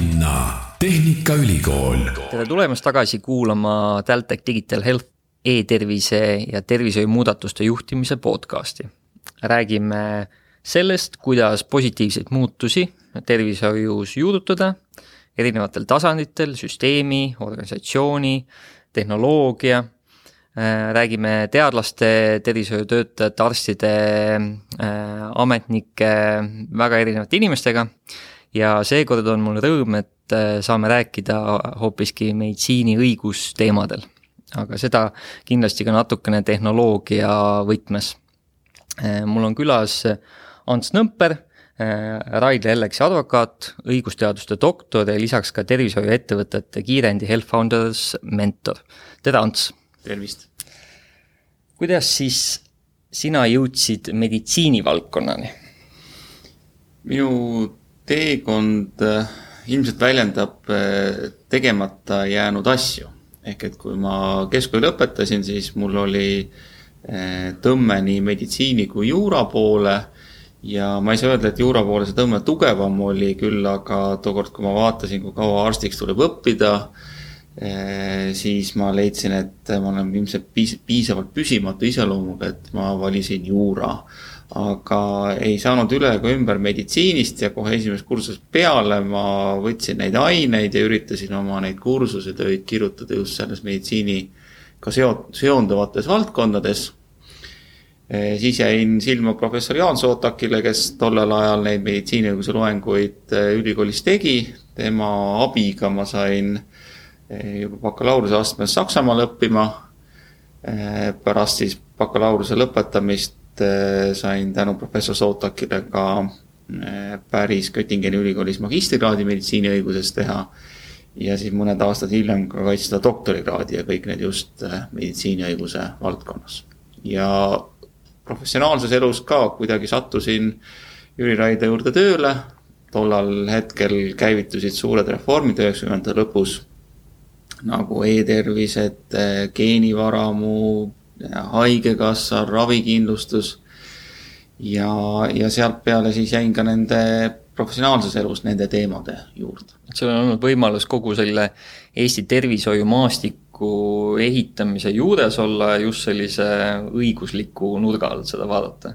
linna Tehnikaülikool. tere tulemast tagasi kuulama TalTech Digital Health e-tervise ja tervishoiu muudatuste juhtimise podcasti. räägime sellest, kuidas positiivseid muutusi tervishoius juurutada erinevatel tasanditel, süsteemi, organisatsiooni, tehnoloogia Äh, räägime teadlaste, tervishoiutöötajate, arstide, äh, ametnike, väga erinevate inimestega ja seekord on mul rõõm, et äh, saame rääkida hoopiski meditsiini õigusteemadel. aga seda kindlasti ka natukene tehnoloogia võtmes. mul on külas Ants Nõmper, Raidla Elleksi advokaat, õigusteaduste doktor ja lisaks ka tervishoiuettevõtete Kiirendi Health Founders mentor. tere, Ants! tervist! kuidas siis sina jõudsid meditsiinivaldkonnani? minu teekond äh, ilmselt väljendab äh, tegemata jäänud asju. ehk et kui ma keskkooli lõpetasin, siis mul oli äh, tõmme nii meditsiini kui juura poole ja ma ei saa öelda, et juura poole see tõmme tugevam oli küll, aga tookord, kui ma vaatasin, kui kaua arstiks tuleb õppida, siis ma leidsin, et ma olen ilmselt piis-, piisavalt püsimatu iseloomuga, et ma valisin juura. Aga ei saanud üle ega ümber meditsiinist ja kohe esimesest kursusest peale ma võtsin neid aineid ja üritasin oma neid kursusetöid kirjutada just selles meditsiiniga seo-, seonduvates valdkondades äh, siis jäin silma professor Jaan Sootakile, kes tollel ajal neid meditsiiniõiguse loenguid äh, ülikoolis tegi. tema abiga ma sain Eh, juba bakalaureuseastmes Saksamaal õppima. Eh, pärast siis bakalaureuse lõpetamist eh, sain tänu professor Sotakile ka päris Göttingeni ülikoolis magistrikraadi meditsiiniõiguses teha. ja siis mõned aastad hiljem ka kaitsta doktorikraadi ja kõik need just meditsiiniõiguse valdkonnas. ja professionaalses elus ka kuidagi sattusin Jüri Raide juurde tööle. tollal hetkel käivitusid suured reformid üheksakümnendate lõpus nagu e-tervised, geenivaramu, haigekassa, ravikindlustus. ja, ja sealt peale siis jäin ka nende professionaalses elus nende teemade juurde. sul on olnud võimalus kogu selle Eesti tervishoiumaastiku ehitamise juures olla just sellise õigusliku nurga alt seda vaadata?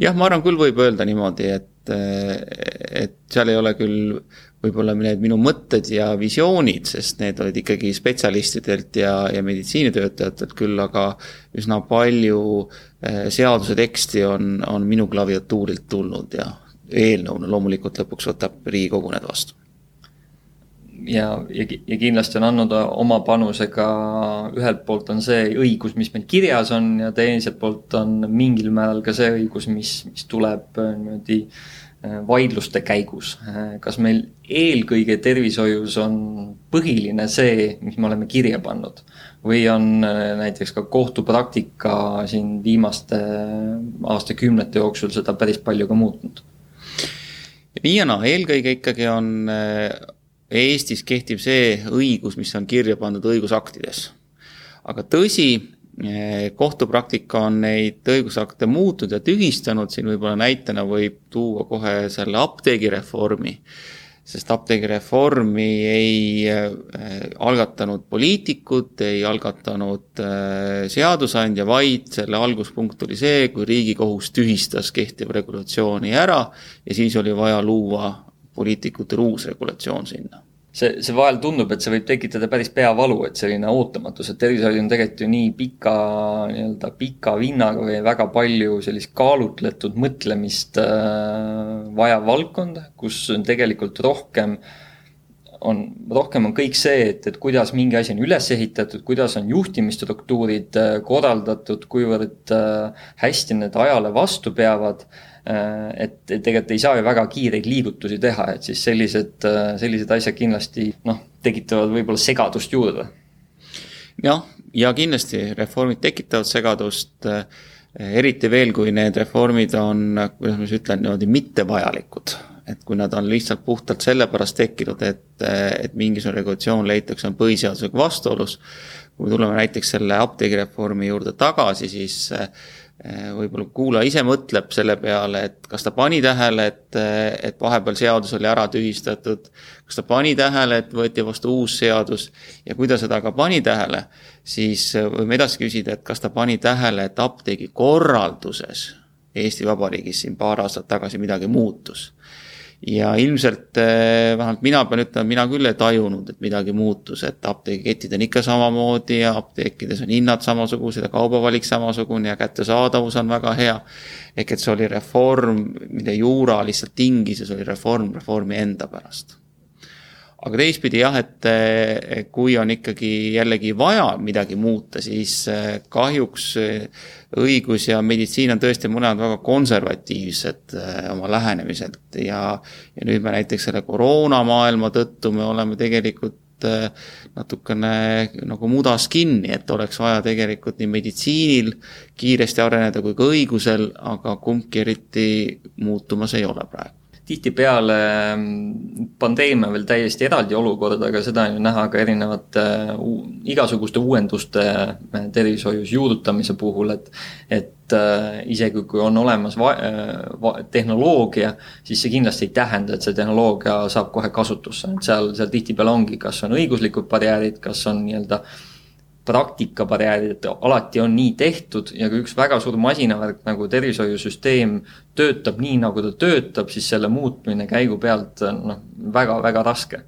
jah, ma arvan, küll võib öelda niimoodi, et, et seal ei ole küll võib-olla need minu mõtted ja visioonid, sest need olid ikkagi spetsialistidelt ja, ja meditsiinitöötajatelt küll, aga üsna palju eh, seaduse teksti on, on minu klaviatuurilt tulnud ja eelnõuna loomulikult lõpuks võtab Riigikogu need vastu. ja, ja, ja kindlasti on andnud oma panuse ka, ühelt poolt on see õigus, mis meil kirjas on ja teiselt poolt on mingil määral ka see õigus, mis, mis tuleb äh, niimoodi Äh, vaidluste käigus. Äh, kas meil eelkõige tervishoius on põhiline see, mis me oleme kirja pannud või on äh, näiteks ka kohtupraktika siin viimaste aastakümnete jooksul seda päris palju ka muutnud? naa, eelkõige ikkagi on Eestis kehtib see õigus, mis on kirja pandud õigusaktides. aga tõsi, kohtupraktika on neid õigusakte muutnud ja tühistanud, siin võib-olla näitena võib tuua kohe selle apteegireformi. sest apteegireformi ei äh, algatanud poliitikud, ei algatanud äh, seadusandja, vaid selle alguspunkt oli see, kui Riigikohus tühistas kehtiva regulatsiooni ära ja siis oli vaja luua poliitikutele uus regulatsioon sinna see, see vahel tundub, et see võib tekitada päris peavalu, et selline ootamatus, et tervishoid on tegelikult ju nii pika, nii-öelda pika vinnaga või väga palju sellist kaalutletud mõtlemist äh, vajav valdkond, kus on tegelikult rohkem on, rohkem on kõik see, et, et kuidas mingi asi on üles ehitatud, kuidas on juhtimisstruktuurid äh, korraldatud, kuivõrd äh, hästi need ajale vastu peavad Äh, et, et tegelikult ei saa ju väga kiireid liigutusi teha, et siis sellised, äh, sellised asjad kindlasti noh, tekitavad võib-olla segadust juurde. jah, ja kindlasti reformid tekitavad segadust, äh, eriti veel, kui need reformid on, kuidas ma siis ütlen, niimoodi mittevajalikud et kui nad on lihtsalt puhtalt sellepärast tekkinud, et, et mingisugune regulatsioon leitakse, on põhiseadusega vastuolus. kui me tuleme näiteks selle apteegireformi juurde tagasi, siis võib-olla kuulaja ise mõtleb selle peale, et kas ta pani tähele, et, et vahepeal seadus oli ära tühistatud, kas ta pani tähele, et võeti vastu uus seadus ja kui ta seda ka pani tähele, siis võime edasi küsida, et kas ta pani tähele, et apteegi korralduses Eesti Vabariigis siin paar aastat tagasi midagi muutus ja ilmselt eh, vähemalt mina pean ütlema, mina küll ei tajunud, et midagi muutus, et apteegiketid on ikka samamoodi ja apteekides on hinnad samasugused ja kaubavalik samasugune ja kättesaadavus on väga hea. ehk et see oli reform, mida Juura lihtsalt tingis ja see oli reform reformi enda pärast aga teistpidi jah, et eh, kui on ikkagi jällegi vaja midagi muuta, siis eh, kahjuks eh, õigus ja meditsiin on tõesti mõned väga konservatiivsed oma lähenemiselt ja, ja nüüd me näiteks selle koroonamaailma tõttu me oleme tegelikult natukene nagu mudas kinni, et oleks vaja tegelikult nii meditsiinil kiiresti areneda kui ka õigusel, aga kumbki eriti muutumas ei ole praegu tihtipeale mm, pandeemia veel täiesti eraldi olukord, aga seda on ju näha ka erinevate igasuguste uuenduste äh, tervishoius juurutamise puhul, et et äh, isegi kui on olemas va-, va-, tehnoloogia, siis see kindlasti ei tähenda, et see tehnoloogia saab kohe kasutusse, et seal, seal tihtipeale ongi, kas on õiguslikud barjäärid, kas on nii-öelda äh, praktikabarjäärid, et alati on nii tehtud ja kui üks väga suur masinavärk nagu tervishoiusüsteem töötab nii, nagu ta töötab, siis selle muutmine käigu pealt noh, väga-väga raske.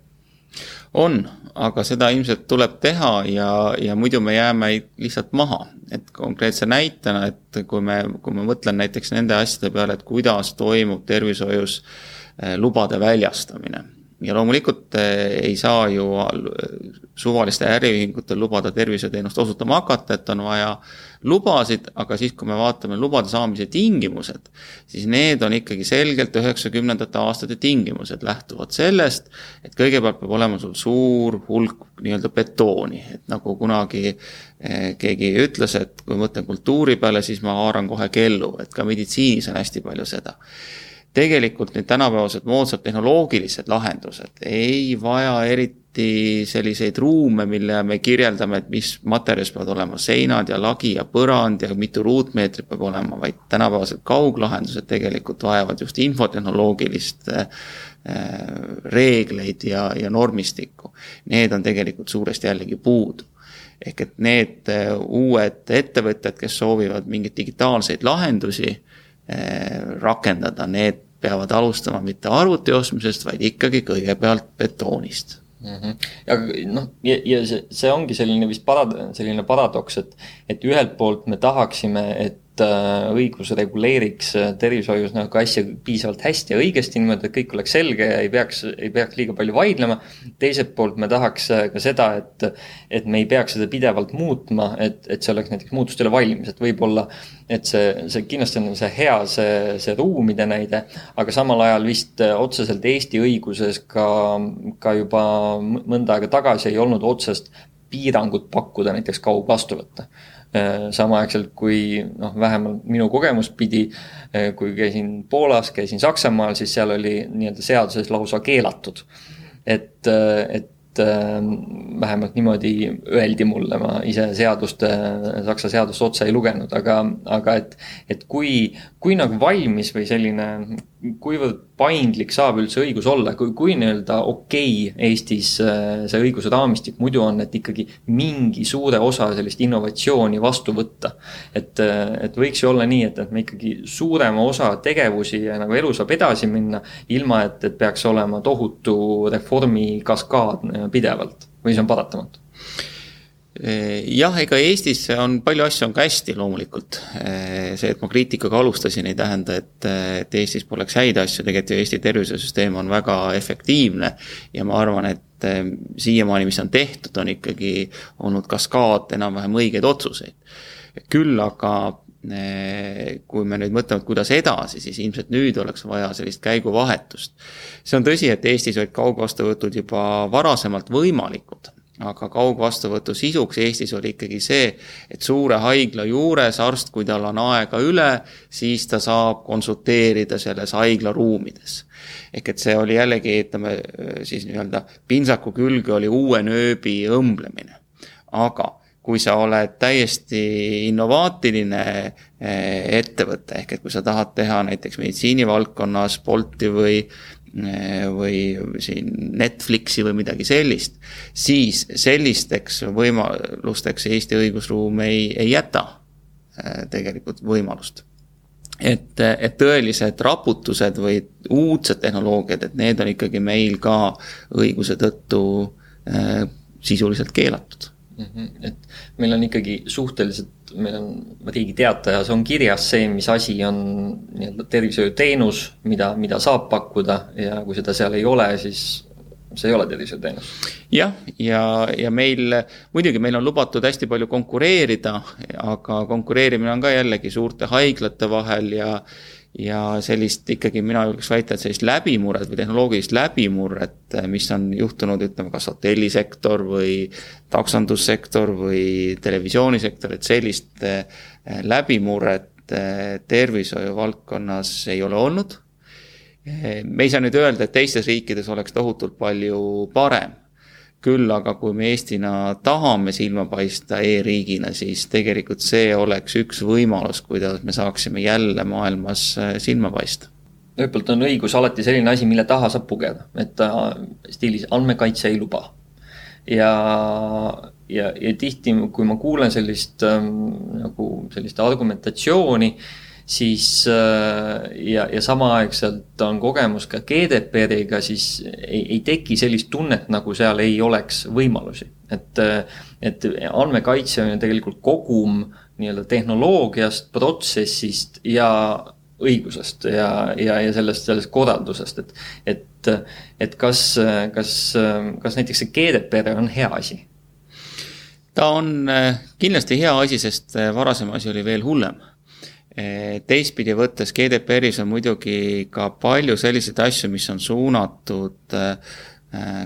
on, aga seda ilmselt tuleb teha ja, ja muidu me jääme lihtsalt maha. et konkreetse näitena, et kui me, kui ma mõtlen näiteks nende asjade peale, et kuidas toimub tervishoius eh, lubade väljastamine ja loomulikult eh, ei saa ju suvalistel äriühingutel lubada terviseteenust osutama hakata, et on vaja lubasid, aga siis, kui me vaatame lubade saamise tingimused, siis need on ikkagi selgelt üheksakümnendate aastate tingimused, lähtuvad sellest, et kõigepealt peab olema sul suur hulk nii-öelda betooni, et nagu kunagi eh, keegi ütles, et kui ma mõtlen kultuuri peale, siis ma haaran kohe kellu, et ka meditsiinis on hästi palju seda tegelikult need tänapäevased moodsad tehnoloogilised lahendused ei vaja eriti selliseid ruume, mille me kirjeldame, et mis materjalis peavad olema seinad ja lagi ja põrand ja mitu ruutmeetrit peab olema, vaid tänapäevased kauglahendused tegelikult vajavad just infotehnoloogilist äh, reegleid ja, ja normistikku. Need on tegelikult suuresti jällegi puudu ehk et need äh, uued ettevõtted, kes soovivad mingeid digitaalseid lahendusi äh, rakendada, need peavad alustama mitte arvuti ostmisest, vaid ikkagi kõigepealt betoonist mm. -hmm. ja noh, ja, ja see, see ongi selline vist parad-, selline paradoks, et, et ühelt poolt me tahaksime, et õigus reguleeriks äh, tervishoius nagu asja piisavalt hästi ja õigesti niimoodi, et kõik oleks selge ja ei peaks, ei peaks liiga palju vaidlema. teiselt poolt me tahaks äh, ka seda, et, et me ei peaks seda pidevalt muutma, et, et see oleks näiteks muutustele valmis, et võib-olla, et see, see kindlasti on see hea, see, see ruumide näide, aga samal ajal vist otseselt Eesti õiguses ka, ka juba mõnda aega tagasi ei olnud otsest piirangut pakkuda näiteks kaugvastuvõtte Äh, samaaegselt kui noh, vähemalt minu kogemus pidi, äh, kui käisin Poolas, käisin Saksamaal, siis seal oli nii-öelda seaduses lausa keelatud. et, äh, et vähemalt niimoodi öeldi mulle, ma ise seadust, Saksa seadust otse ei lugenud, aga, aga et, et kui, kui nagu valmis või selline kuivõrd paindlik saab üldse õigus olla, kui, kui nii-öelda okei okay Eestis äh, see õiguse raamistik muidu on, et ikkagi mingi suure osa sellist innovatsiooni vastu võtta. et, äh, et võiks ju olla nii, et, et me ikkagi suurema osa tegevusi ja nagu elu saab edasi minna, ilma et, et peaks olema tohutu reformi kaskaad pidevalt või see on paratamatu jah, ega Eestis on palju asju on ka hästi loomulikult. See, et ma kriitikaga alustasin, ei tähenda, et, et Eestis poleks häid asju, tegelikult ju Eesti tervisesüsteem on väga efektiivne ja ma arvan, et eh, siiamaani, mis on tehtud, on ikkagi olnud kaskaad enam-vähem õigeid otsuseid. küll aga kui me nüüd mõtleme, et kuidas edasi, siis ilmselt nüüd oleks vaja sellist käiguvahetust. see on tõsi, et Eestis olid kaugvastuvõtud juba varasemalt võimalikud aga kaugvastuvõtu sisuks Eestis oli ikkagi see, et suure haigla juures arst, kui tal on aega üle, siis ta saab konsulteerida selles haigla ruumides. ehk et see oli jällegi, ütleme siis nii-öelda pintsaku külge oli uue nööbi õmblemine. aga kui sa oled täiesti innovaatiline ettevõte, ehk et kui sa tahad teha näiteks meditsiinivaldkonnas Bolti või või siin Netflixi või midagi sellist, siis sellisteks võimalusteks Eesti õigusruum ei, ei jäta tegelikult võimalust. Et, et tõelised raputused või uudsed tehnoloogiad, et need on ikkagi meil ka õiguse tõttu äh, sisuliselt keelatud mm. -hmm. et meil on ikkagi suhteliselt, meil on Riigi Teatajas on kirjas see, mis asi on nii-öelda tervishoiuteenus, mida, mida saab pakkuda ja kui seda seal ei ole, siis see ei ole tervishoiuteenus. jah, ja, ja, ja meil, muidugi meil on lubatud hästi palju konkureerida, aga konkureerimine on ka jällegi suurte haiglate vahel ja ja sellist ikkagi mina julgeks väita, et sellist läbimurret või tehnoloogilist läbimurret, mis on juhtunud, ütleme, kas hotellisektor või taksondussektor või televisioonisektor, et sellist eh, läbimurret eh, tervishoiu valdkonnas ei ole olnud me ei saa nüüd öelda, et teistes riikides oleks tohutult palju parem. Küll aga, kui me Eestina tahame silma paista e-riigina, siis tegelikult see oleks üks võimalus, kuidas me saaksime jälle maailmas äh, silma paista ühelt poolt on õigus alati selline asi, mille taha saab pugeda, et stiilis andmekaitse ei luba. ja, ja, ja tihti, kui ma kuulen sellist ähm, nagu sellist argumentatsiooni äh, siis äh, ja, ja samaaegselt on kogemus ka GDPR-iga, siis ei, ei teki sellist tunnet, nagu seal ei oleks võimalusi. et, et andmekaitse on ju tegelikult kogum nii-öelda tehnoloogiast, protsessist ja õigusest ja, ja, ja sellest, sellest korraldusest, et, et, et kas, kas, kas näiteks see GDPR on hea asi? ta on äh, kindlasti hea asi, sest äh, varasem asi oli veel hullem teistpidi võttes GDPR-is on muidugi ka palju selliseid asju, mis on suunatud eh,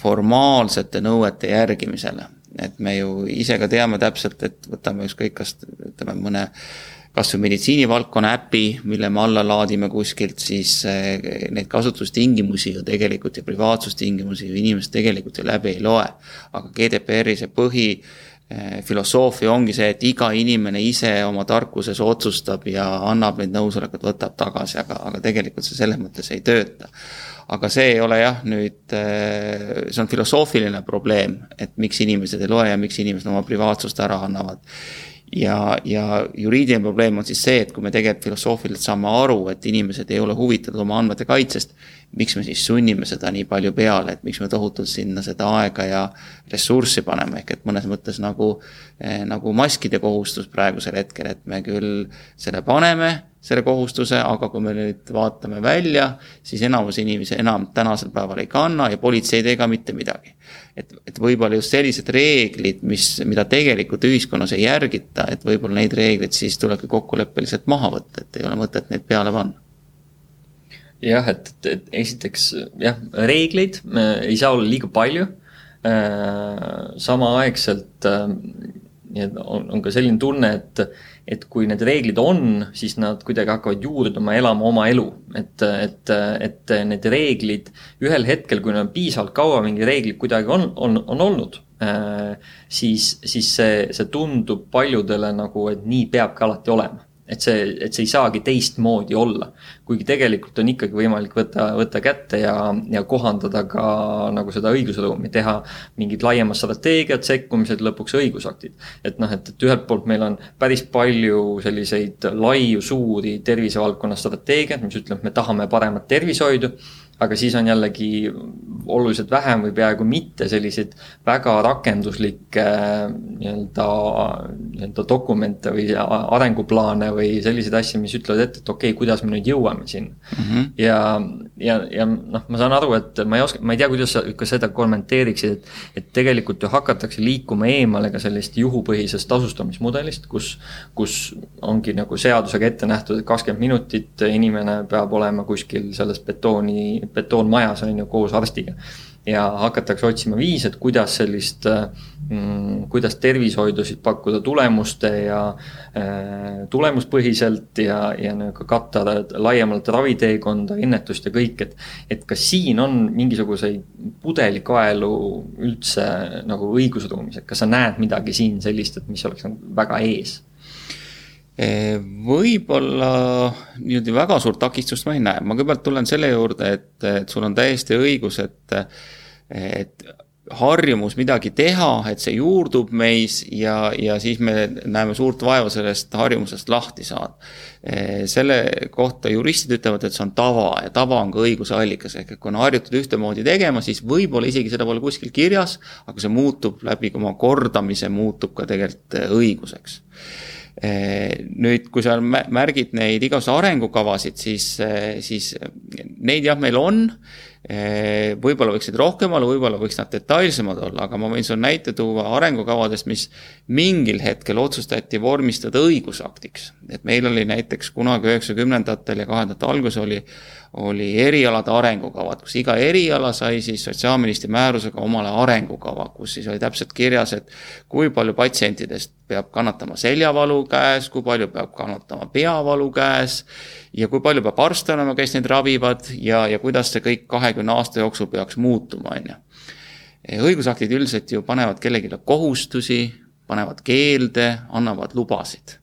formaalsete nõuete järgimisele. et me ju ise ka teame täpselt, et võtame ükskõik, kas ütleme mõne kas või meditsiinivaldkonna äpi, mille me alla laadime kuskilt, siis eh, neid kasutustingimusi ju tegelikult ja privaatsustingimusi ju inimesed tegelikult ju läbi ei loe. aga GDPR-i see põhi Eh, filosoofia ongi see, et iga inimene ise oma tarkuses otsustab ja annab neid nõusolekuid, võtab tagasi, aga, aga tegelikult see selles mõttes ei tööta. aga see ei ole jah, nüüd, eh, see on filosoofiline probleem, et miks inimesed ei loe ja miks inimesed oma privaatsust ära annavad ja, ja juriidiline probleem on siis see, et kui me tegelikult filosoofiliselt saame aru, et inimesed ei ole huvitatud oma andmete kaitsest, miks me siis sunnime seda nii palju peale, et miks me tohutult sinna seda aega ja ressurssi paneme, ehk et mõnes mõttes nagu eh,, nagu maskide kohustus praegusel hetkel, et me küll selle paneme selle kohustuse, aga kui me nüüd vaatame välja, siis enamus inimesi enam tänasel päeval ei kanna ja politsei ei tee ka mitte midagi. et, et võib-olla just sellised reeglid, mis, mida tegelikult ühiskonnas ei järgita, et võib-olla neid reegleid siis tulebki kokkuleppeliselt maha võtta, et ei ole mõtet neid peale panna jah, et, et, esiteks jah, reegleid äh, ei saa olla liiga palju äh,. Samaaegselt äh, on, on ka selline tunne, et et kui need reeglid on, siis nad kuidagi hakkavad juurduma, elama oma elu. et, et, et need reeglid ühel hetkel, kui nad piisavalt kaua mingi reeglid kuidagi on, on, on olnud, äh, siis, siis see, see tundub paljudele nagu, et nii peabki alati olema et see, et see ei saagi teistmoodi olla. kuigi tegelikult on ikkagi võimalik võtta, võtta kätte ja, ja kohandada ka nagu seda õigusruumi, teha mingid laiemad strateegiad, sekkumised, lõpuks õigusaktid. et noh, et, et ühelt poolt meil on päris palju selliseid laiu, suuri tervisevaldkonna strateegiaid, mis ütleb, me tahame paremat tervishoidu aga siis on jällegi oluliselt vähem või peaaegu mitte selliseid väga rakenduslikke nii-öelda, nii-öelda dokumente või arenguplaane või selliseid asju, mis ütlevad ette, et okei okay,, kuidas me nüüd jõuame sinna mm. -hmm. ja, ja, ja noh, ma saan aru, et ma ei oska, ma ei tea, kuidas sa ka seda kommenteeriksid, et et tegelikult ju hakatakse liikuma eemale ka sellist juhupõhisest tasustamismudelist, kus kus ongi nagu seadusega ette nähtud, et kakskümmend minutit inimene peab olema kuskil selles betooni betoonmajas, on ju, koos arstiga ja hakatakse otsima viise, et kuidas sellist mm,, kuidas tervishoidusid pakkuda tulemuste ja äh, tulemuspõhiselt ja, ja nagu katta laiemalt raviteekonda, ennetust ja kõik, et. et kas siin on mingisuguseid pudelikaelu üldse nagu õigusruumis, et kas sa näed midagi siin sellist, et mis oleks nagu väga ees? Võib-olla niimoodi väga suurt takistust ma ei näe, ma kõigepealt tulen selle juurde, et, et sul on täiesti õigus, et, et harjumus midagi teha, et see juurdub meis ja, ja siis me näeme suurt vaeva sellest harjumusest lahti saada. selle kohta juristid ütlevad, et see on tava ja tava on ka õiguse allikas, ehk et kui on harjutud ühtemoodi tegema, siis võib-olla isegi seda pole kuskil kirjas, aga see muutub läbi oma kordamise, muutub ka tegelikult õiguseks. Eh, nüüd, kui sa märgid neid igasuguseid arengukavasid, siis, eh, siis neid jah, meil on. Eh, võib-olla võiksid rohkem olla, võib-olla võiks nad detailsemad olla, aga ma võin sulle näite tuua arengukavadest, mis mingil hetkel otsustati vormistada õigusaktiks. et meil oli näiteks kunagi üheksakümnendatel ja kahe tuhandete alguses oli oli erialade arengukavad, kus iga eriala sai siis sotsiaalministri määrusega omale arengukava, kus siis oli täpselt kirjas, et kui palju patsientidest peab kannatama seljavalu käes, kui palju peab kannatama peavalu käes ja kui palju peab arste olema, kes neid ravivad ja, ja kuidas see kõik kahekümne aasta jooksul peaks muutuma, on ju. õigusaktid üldiselt ju panevad kellelegi kohustusi, panevad keelde, annavad lubasid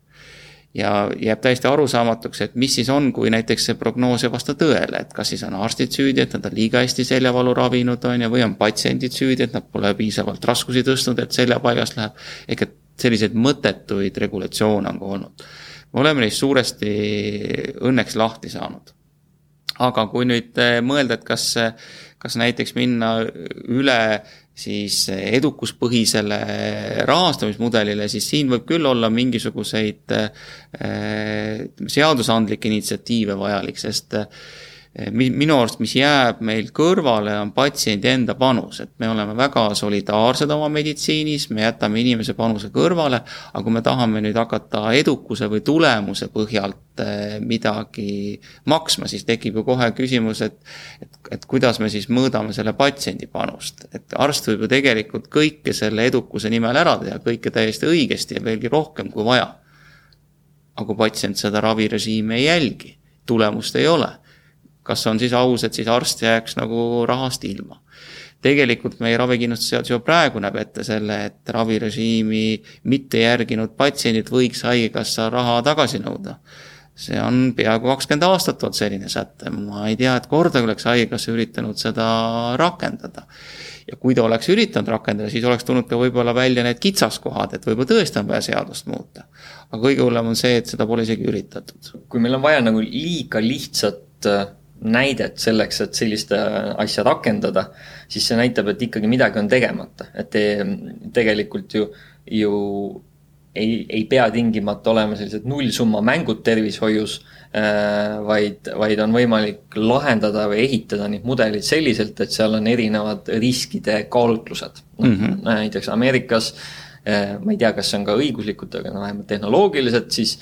ja jääb täiesti arusaamatuks, et mis siis on, kui näiteks see prognoos ei vasta tõele, et kas siis on arstid süüdi, et nad on liiga hästi seljavalu ravinud, on ju, või on patsiendid süüdi, et nad pole piisavalt raskusi tõstnud, et selja paigast läheb. ehk et selliseid mõttetuid regulatsioone on ka olnud. me oleme neist suuresti õnneks lahti saanud. Aga kui nüüd eh, mõelda, et kas, kas näiteks minna üle siis edukuspõhisele rahastamismudelile, siis siin võib küll olla mingisuguseid seadusandlikke initsiatiive vajalik, sest Eh, minu arust, mis jääb meil kõrvale, on patsiendi enda panus, et me oleme väga solidaarsed oma meditsiinis, me jätame inimese panuse kõrvale, aga kui me tahame nüüd hakata edukuse või tulemuse põhjalt eh, midagi maksma, siis tekib ju kohe küsimus, et et, et kuidas me siis mõõdame selle patsiendi panust, et arst võib ju tegelikult kõike selle edukuse nimel ära teha, kõike täiesti õigesti ja veelgi rohkem kui vaja. aga kui patsient seda ravirežiimi ei jälgi, tulemust ei ole kas on siis aus, et siis arst jääks nagu rahast ilma? tegelikult meie ravikindlustusseadus juba praegu näeb ette selle, et ravirežiimi mitte järginud patsiendid võiks Haigekassa raha tagasi nõuda. see on peaaegu kakskümmend aastat olnud selline säte, ma ei tea, et kordagi oleks Haigekassa üritanud seda rakendada. ja kui ta oleks üritanud rakendada, siis oleks tulnud ka võib-olla välja need kitsaskohad, et võib-olla tõesti on vaja seadust muuta. aga kõige hullem on see, et seda pole isegi üritatud. kui meil on vaja nagu liiga lihtsat näidet selleks, et sellist äh, asja rakendada, siis see näitab, et ikkagi midagi on tegemata, et te, tegelikult ju, ju ei, ei pea tingimata olema sellised nullsumma mängud tervishoius äh,, vaid, vaid on võimalik lahendada või ehitada neid mudeleid selliselt, et seal on erinevad riskide kaalutlused mm. -hmm. näiteks Ameerikas äh, ma ei tea, kas see on ka õiguslikult, aga no vähemalt tehnoloogiliselt, siis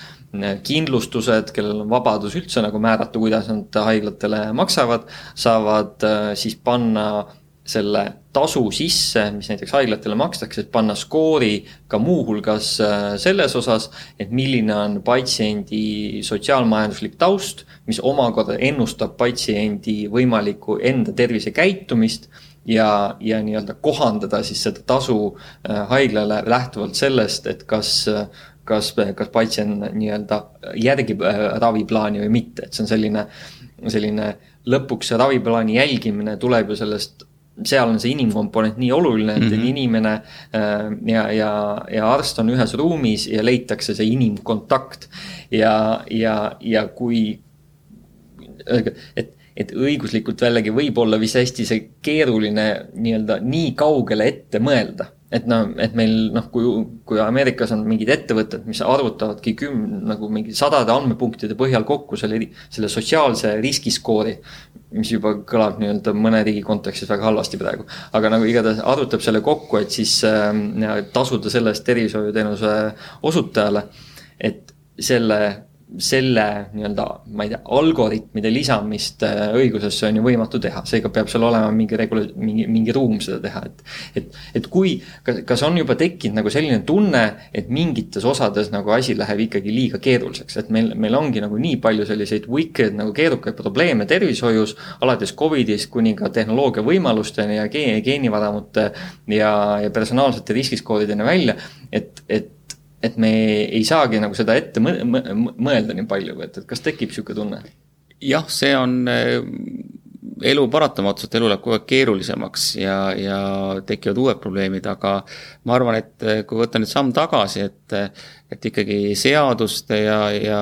kindlustused, kellel on vabadus üldse nagu määrata, kuidas nad haiglatele maksavad, saavad äh, siis panna selle tasu sisse, mis näiteks haiglatele makstakse, et panna skoori ka muuhulgas äh, selles osas, et milline on patsiendi sotsiaalmajanduslik taust, mis omakorda ennustab patsiendi võimalikku enda tervisekäitumist ja, ja nii-öelda kohandada siis seda tasu äh, haiglale lähtuvalt sellest, et kas kas, kas patsient nii-öelda järgib äh, raviplaani või mitte, et see on selline, selline lõpuks see raviplaani jälgimine tuleb ju sellest seal on see inimkomponent nii oluline, et mm, -hmm. inimene äh, ja, ja, ja arst on ühes ruumis ja leitakse see inimkontakt. ja, ja, ja kui, et, et õiguslikult jällegi võib olla vist hästi see keeruline nii-öelda nii kaugele ette mõelda et noh, et meil noh, kui, kui Ameerikas on mingid ettevõtted, mis arvutavadki küm-, nagu mingi sadade andmepunktide põhjal kokku selle, selle sotsiaalse riskiskoori, mis juba kõlab nii-öelda mõne riigi kontekstis väga halvasti praegu. aga nagu igatahes arvutab selle kokku, et siis äh, tasuda selle eest tervishoiuteenuse osutajale, et selle selle nii-öelda, ma ei tea, algoritmide lisamist äh, õigusesse on ju võimatu teha, seega peab seal olema mingi regula-, mingi, mingi ruum seda teha, et. et, et kui, kas, on juba tekkinud nagu selline tunne, et mingites osades nagu asi läheb ikkagi liiga keeruliseks, et meil, meil ongi nagu nii palju selliseid wicked nagu keerukaid probleeme tervishoius, alates Covidist kuni ka tehnoloogia võimalusteni ja geeni, geenivaramute ja, ja personaalsete riskiskoorideni välja, et, et et me ei saagi nagu seda ette mõelda nii palju, et, et kas tekib niisugune tunne? jah, see on eh, elu paratamatus, et elu läheb kogu aeg keerulisemaks ja, ja tekivad uued probleemid, aga ma arvan, et eh, kui võtta nüüd samm tagasi, et et ikkagi seaduste ja, ja,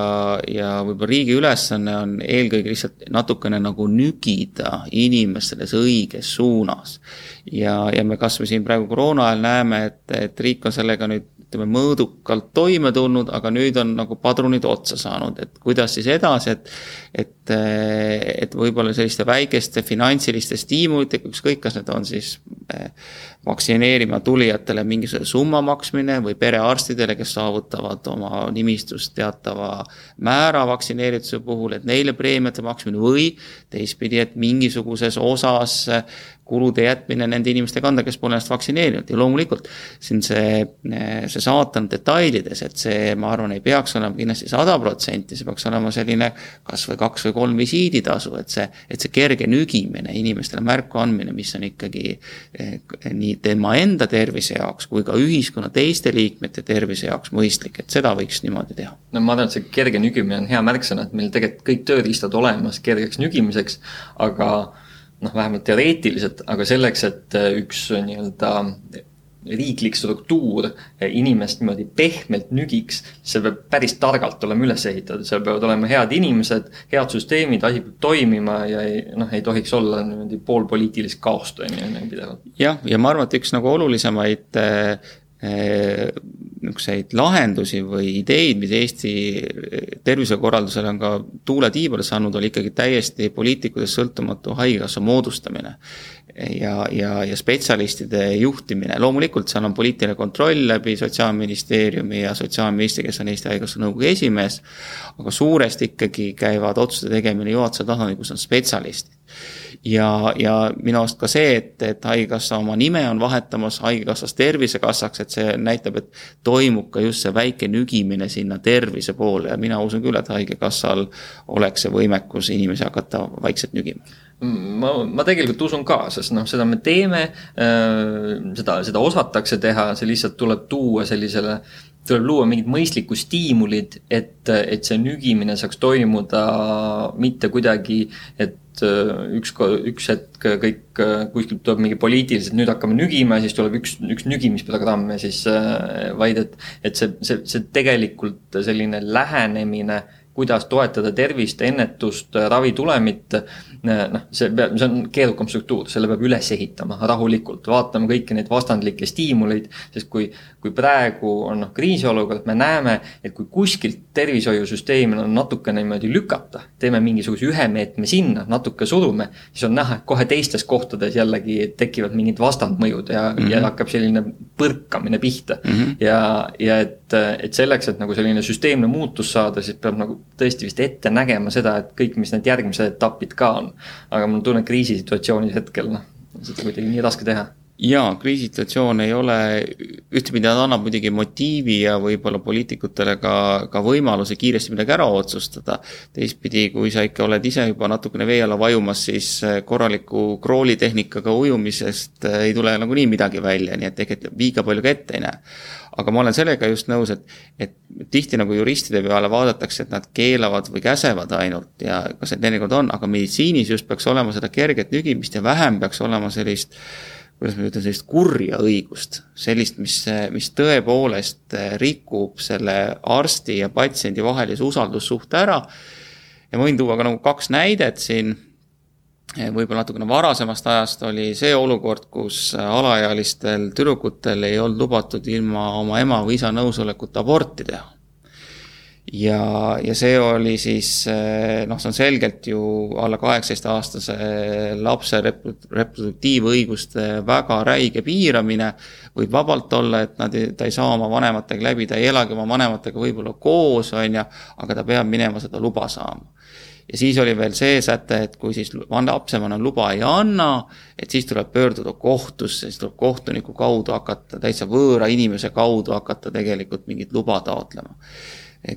ja võib-olla riigi ülesanne on eelkõige lihtsalt natukene nagu nügida inimest selles õiges suunas. ja, ja me kas või siin praegu koroona ajal näeme, et, et riik on sellega nüüd ütleme, mõõdukalt toime tulnud, aga nüüd on nagu padrunid otsa saanud, et kuidas siis edasi, et et, et võib-olla selliste väikeste finantsiliste stiimulitega, ükskõik, kas need on siis eh, vaktsineerima tulijatele mingisuguse summa maksmine või perearstidele, kes saavutavad oma nimistust teatava määra vaktsineerituse puhul, et neile preemiate maksmine või teistpidi, et mingisuguses osas kulude jätmine nende inimeste kanda, kes pole ennast vaktsineerinud ja loomulikult siin see, see saatan detailides, et see, ma arvan, ei peaks olema kindlasti sada protsenti, see peaks olema selline kas või kaks või kolm visiiditasu, et see, et see kerge nügimine, inimestele märku andmine, mis on ikkagi eh, nii tema enda tervise jaoks kui ka ühiskonna teiste liikmete tervise jaoks mõistlik, et seda võiks niimoodi teha. no ma arvan, et see kerge nügimine on hea märksõna, et meil tegelikult kõik tööriistad olemas kergeks nügimiseks, aga noh, vähemalt teoreetiliselt, aga selleks, et äh, üks äh, nii-öelda riiklik struktuur äh, inimest niimoodi pehmelt nügiks, see peab päris targalt olema üles ehitatud, seal peavad olema head inimesed, head süsteemid, asi peab toimima ja ei, noh, ei tohiks olla niimoodi poolpoliitilist kaost, on ju, pidevalt. jah, ja ma arvan, et üks nagu olulisemaid äh, niisuguseid lahendusi või ideid, mis Eesti tervisekorraldusele on ka tuule tiibadesse andnud, oli ikkagi täiesti poliitikutest sõltumatu haigekassa moodustamine. Ja, ja, ja spetsialistide juhtimine, loomulikult seal on poliitiline kontroll läbi Sotsiaalministeeriumi ja sotsiaalministri, kes on Eesti Haigekassa nõukogu esimees, aga suuresti ikkagi käivad otsuste tegemine juhatuse tasandil, kus on spetsialistid. Ja, ja minu arust ka see, et, et Haigekassa oma nime on vahetamas Haigekassast Tervisekassaks, et see näitab, et toimub ka just see väike nügimine sinna tervise poole. Ja mina usun küll, et Haigekassal oleks see võimekus inimesi hakata vaikselt nügima ma, ma tegelikult usun ka, sest noh, seda me teeme äh,, seda, seda osatakse teha, see lihtsalt tuleb tuua sellisele tuleb luua mingid mõistlikud stiimulid, et, et see nügimine saaks toimuda mitte kuidagi, et üks, üks hetk kõik kuskilt tuleb mingi poliitiliselt, nüüd hakkame nügima ja siis tuleb üks, üks nügimisprogramm ja siis vaid et, et see, see, see tegelikult selline lähenemine kuidas toetada tervist, ennetust, ravitulemit. noh, see peab, see on keerukam struktuur, selle peab üles ehitama rahulikult, vaatama kõiki neid vastandlikke stiimuleid. sest kui, kui praegu on noh, kriisiolukord, me näeme, et kui kuskilt tervishoiusüsteemil on natukene niimoodi lükata, teeme mingisuguse ühe meetme sinna, natuke surume, siis on näha, et kohe teistes kohtades jällegi tekivad mingid vastandmõjud ja mm, -hmm. ja hakkab selline põrkamine pihta mm. -hmm. ja, ja et, et selleks, et nagu selline süsteemne muutus saada, siis peab nagu tõesti vist ette nägema seda, et kõik, mis need järgmised etapid ka on. aga mul on tunne, et kriisisituatsioonis hetkel noh, seda kuidagi nii raske teha jaa, kriisisituatsioon ei ole, ühtepidi ta annab muidugi motiivi ja võib-olla poliitikutele ka, ka võimaluse kiiresti midagi ära otsustada. teistpidi, kui sa ikka oled ise juba natukene vee alla vajumas, siis korraliku kroolitehnikaga ujumisest ei tule nagunii midagi välja, nii et tegelikult liiga palju ka ette ei näe aga ma olen sellega just nõus, et, et tihti nagu juristide peale vaadatakse, et nad keelavad või käsevad ainult ja kas need teinekord on, aga meditsiinis just peaks olema seda kerget nügimist ja vähem peaks olema sellist kuidas ma ütlen, sellist kurja õigust, sellist, mis, mis tõepoolest rikub selle arsti ja patsiendi vahelise usaldussuhte ära. ja ma võin tuua ka nagu kaks näidet siin Eh, võib-olla natukene varasemast ajast oli see olukord, kus alaealistel tüdrukutel ei olnud lubatud ilma oma ema või isa nõusolekut aborti teha. Ja, ja see oli siis noh, see on selgelt ju alla kaheksateistaastase lapse reproduktiivõiguste väga räige piiramine. võib vabalt olla, et nad, ta ei saa oma vanematega läbi, ta ei elagi oma vanematega võib-olla koos, on ju, aga ta peab minema seda luba saama ja siis oli veel see säte, et kui siis lapsevanem luba ei anna, et siis tuleb pöörduda kohtusse, siis tuleb kohtuniku kaudu hakata, täitsa võõra inimese kaudu hakata tegelikult mingit luba taotlema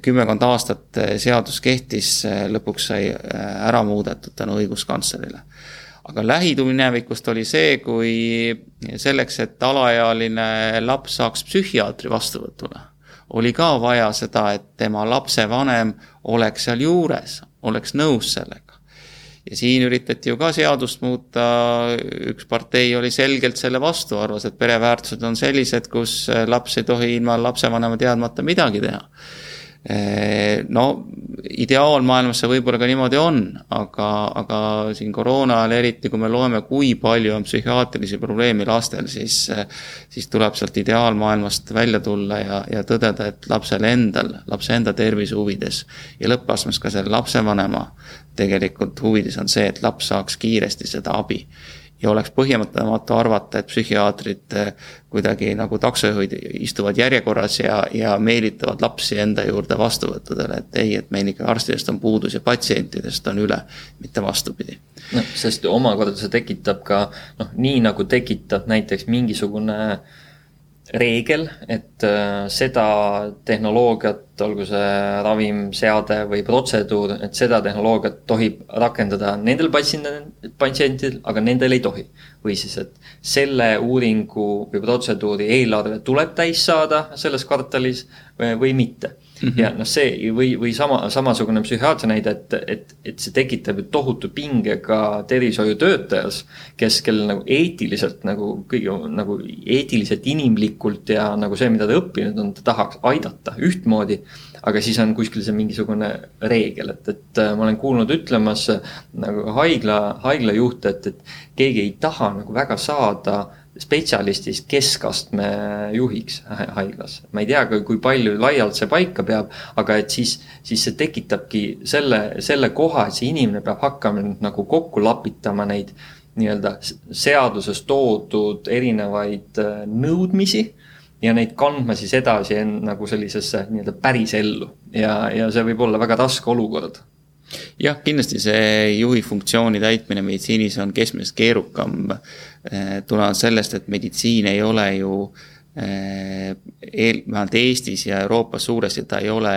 kümmekond aastat seadus kehtis, lõpuks sai äh, ära muudetud tänu õiguskantslerile. aga lähituminevikust oli see, kui selleks, et alaealine laps saaks psühhiaatri vastuvõtule, oli ka vaja seda, et tema lapsevanem oleks seal juures, oleks nõus sellega. ja siin üritati ju ka seadust muuta, üks partei oli selgelt selle vastu, arvas, et pereväärtused on sellised, kus laps ei tohi ilma lapsevanema teadmata midagi teha Eh, no ideaalmaailmas see võib-olla ka niimoodi on, aga, aga siin koroona ajal eriti, kui me loeme, kui palju on psühhiaatrilisi probleeme lastel, siis siis tuleb sealt ideaalmaailmast välja tulla ja, ja tõdeda, et lapsel endal, lapse enda tervise huvides ja lõppastmes ka selle lapsevanema tegelikult huvides on see, et laps saaks kiiresti seda abi ja oleks põhjendamatu arvata, et psühhiaatrid eh, kuidagi nagu taksojuhid istuvad järjekorras ja, ja meelitavad lapsi enda juurde vastuvõttudele, et ei, et meil ikka arstidest on puudus ja patsientidest on üle, mitte vastupidi. noh, sest omakorda see tekitab ka noh, nii nagu tekitab näiteks mingisugune äh, reegel, et äh, seda tehnoloogiat, olgu see ravim, seade või protseduur, et seda tehnoloogiat tohib rakendada nendel patsientidel, aga nendel ei tohi. või siis, et selle uuringu või protseduuri eelarve tuleb täis saada selles kvartalis või, või mitte Mm -hmm. ja noh, see või, või sama, samasugune psühhiaatri näide, et, et, et see tekitab ju tohutu pinge ka tervishoiutöötajas, kes, kellel nagu eetiliselt nagu kõige nagu eetiliselt, inimlikult ja nagu see, mida ta õppinud on, ta tahaks aidata ühtmoodi. aga siis on kuskil see mingisugune reegel, et, et ma olen kuulnud ütlemas nagu haigla, haiglajuhte, et, et keegi ei taha nagu väga saada spetsialistist keskastme juhiks haiglas. ma ei tea, kui palju laialt see paika peab, aga et siis, siis see tekitabki selle, selle koha, et see inimene peab hakkama nüüd nagu kokku lapitama neid nii-öelda seaduses toodud erinevaid äh, nõudmisi ja neid kandma siis edasi nagu sellisesse nii-öelda pärisellu ja, ja see võib olla väga raske olukord jah, kindlasti see juhi funktsiooni täitmine meditsiinis on keskmisest keerukam Eh, tulenevalt sellest, et meditsiin ei ole ju eh, eel, vähemalt Eestis ja Euroopas suuresti ta ei ole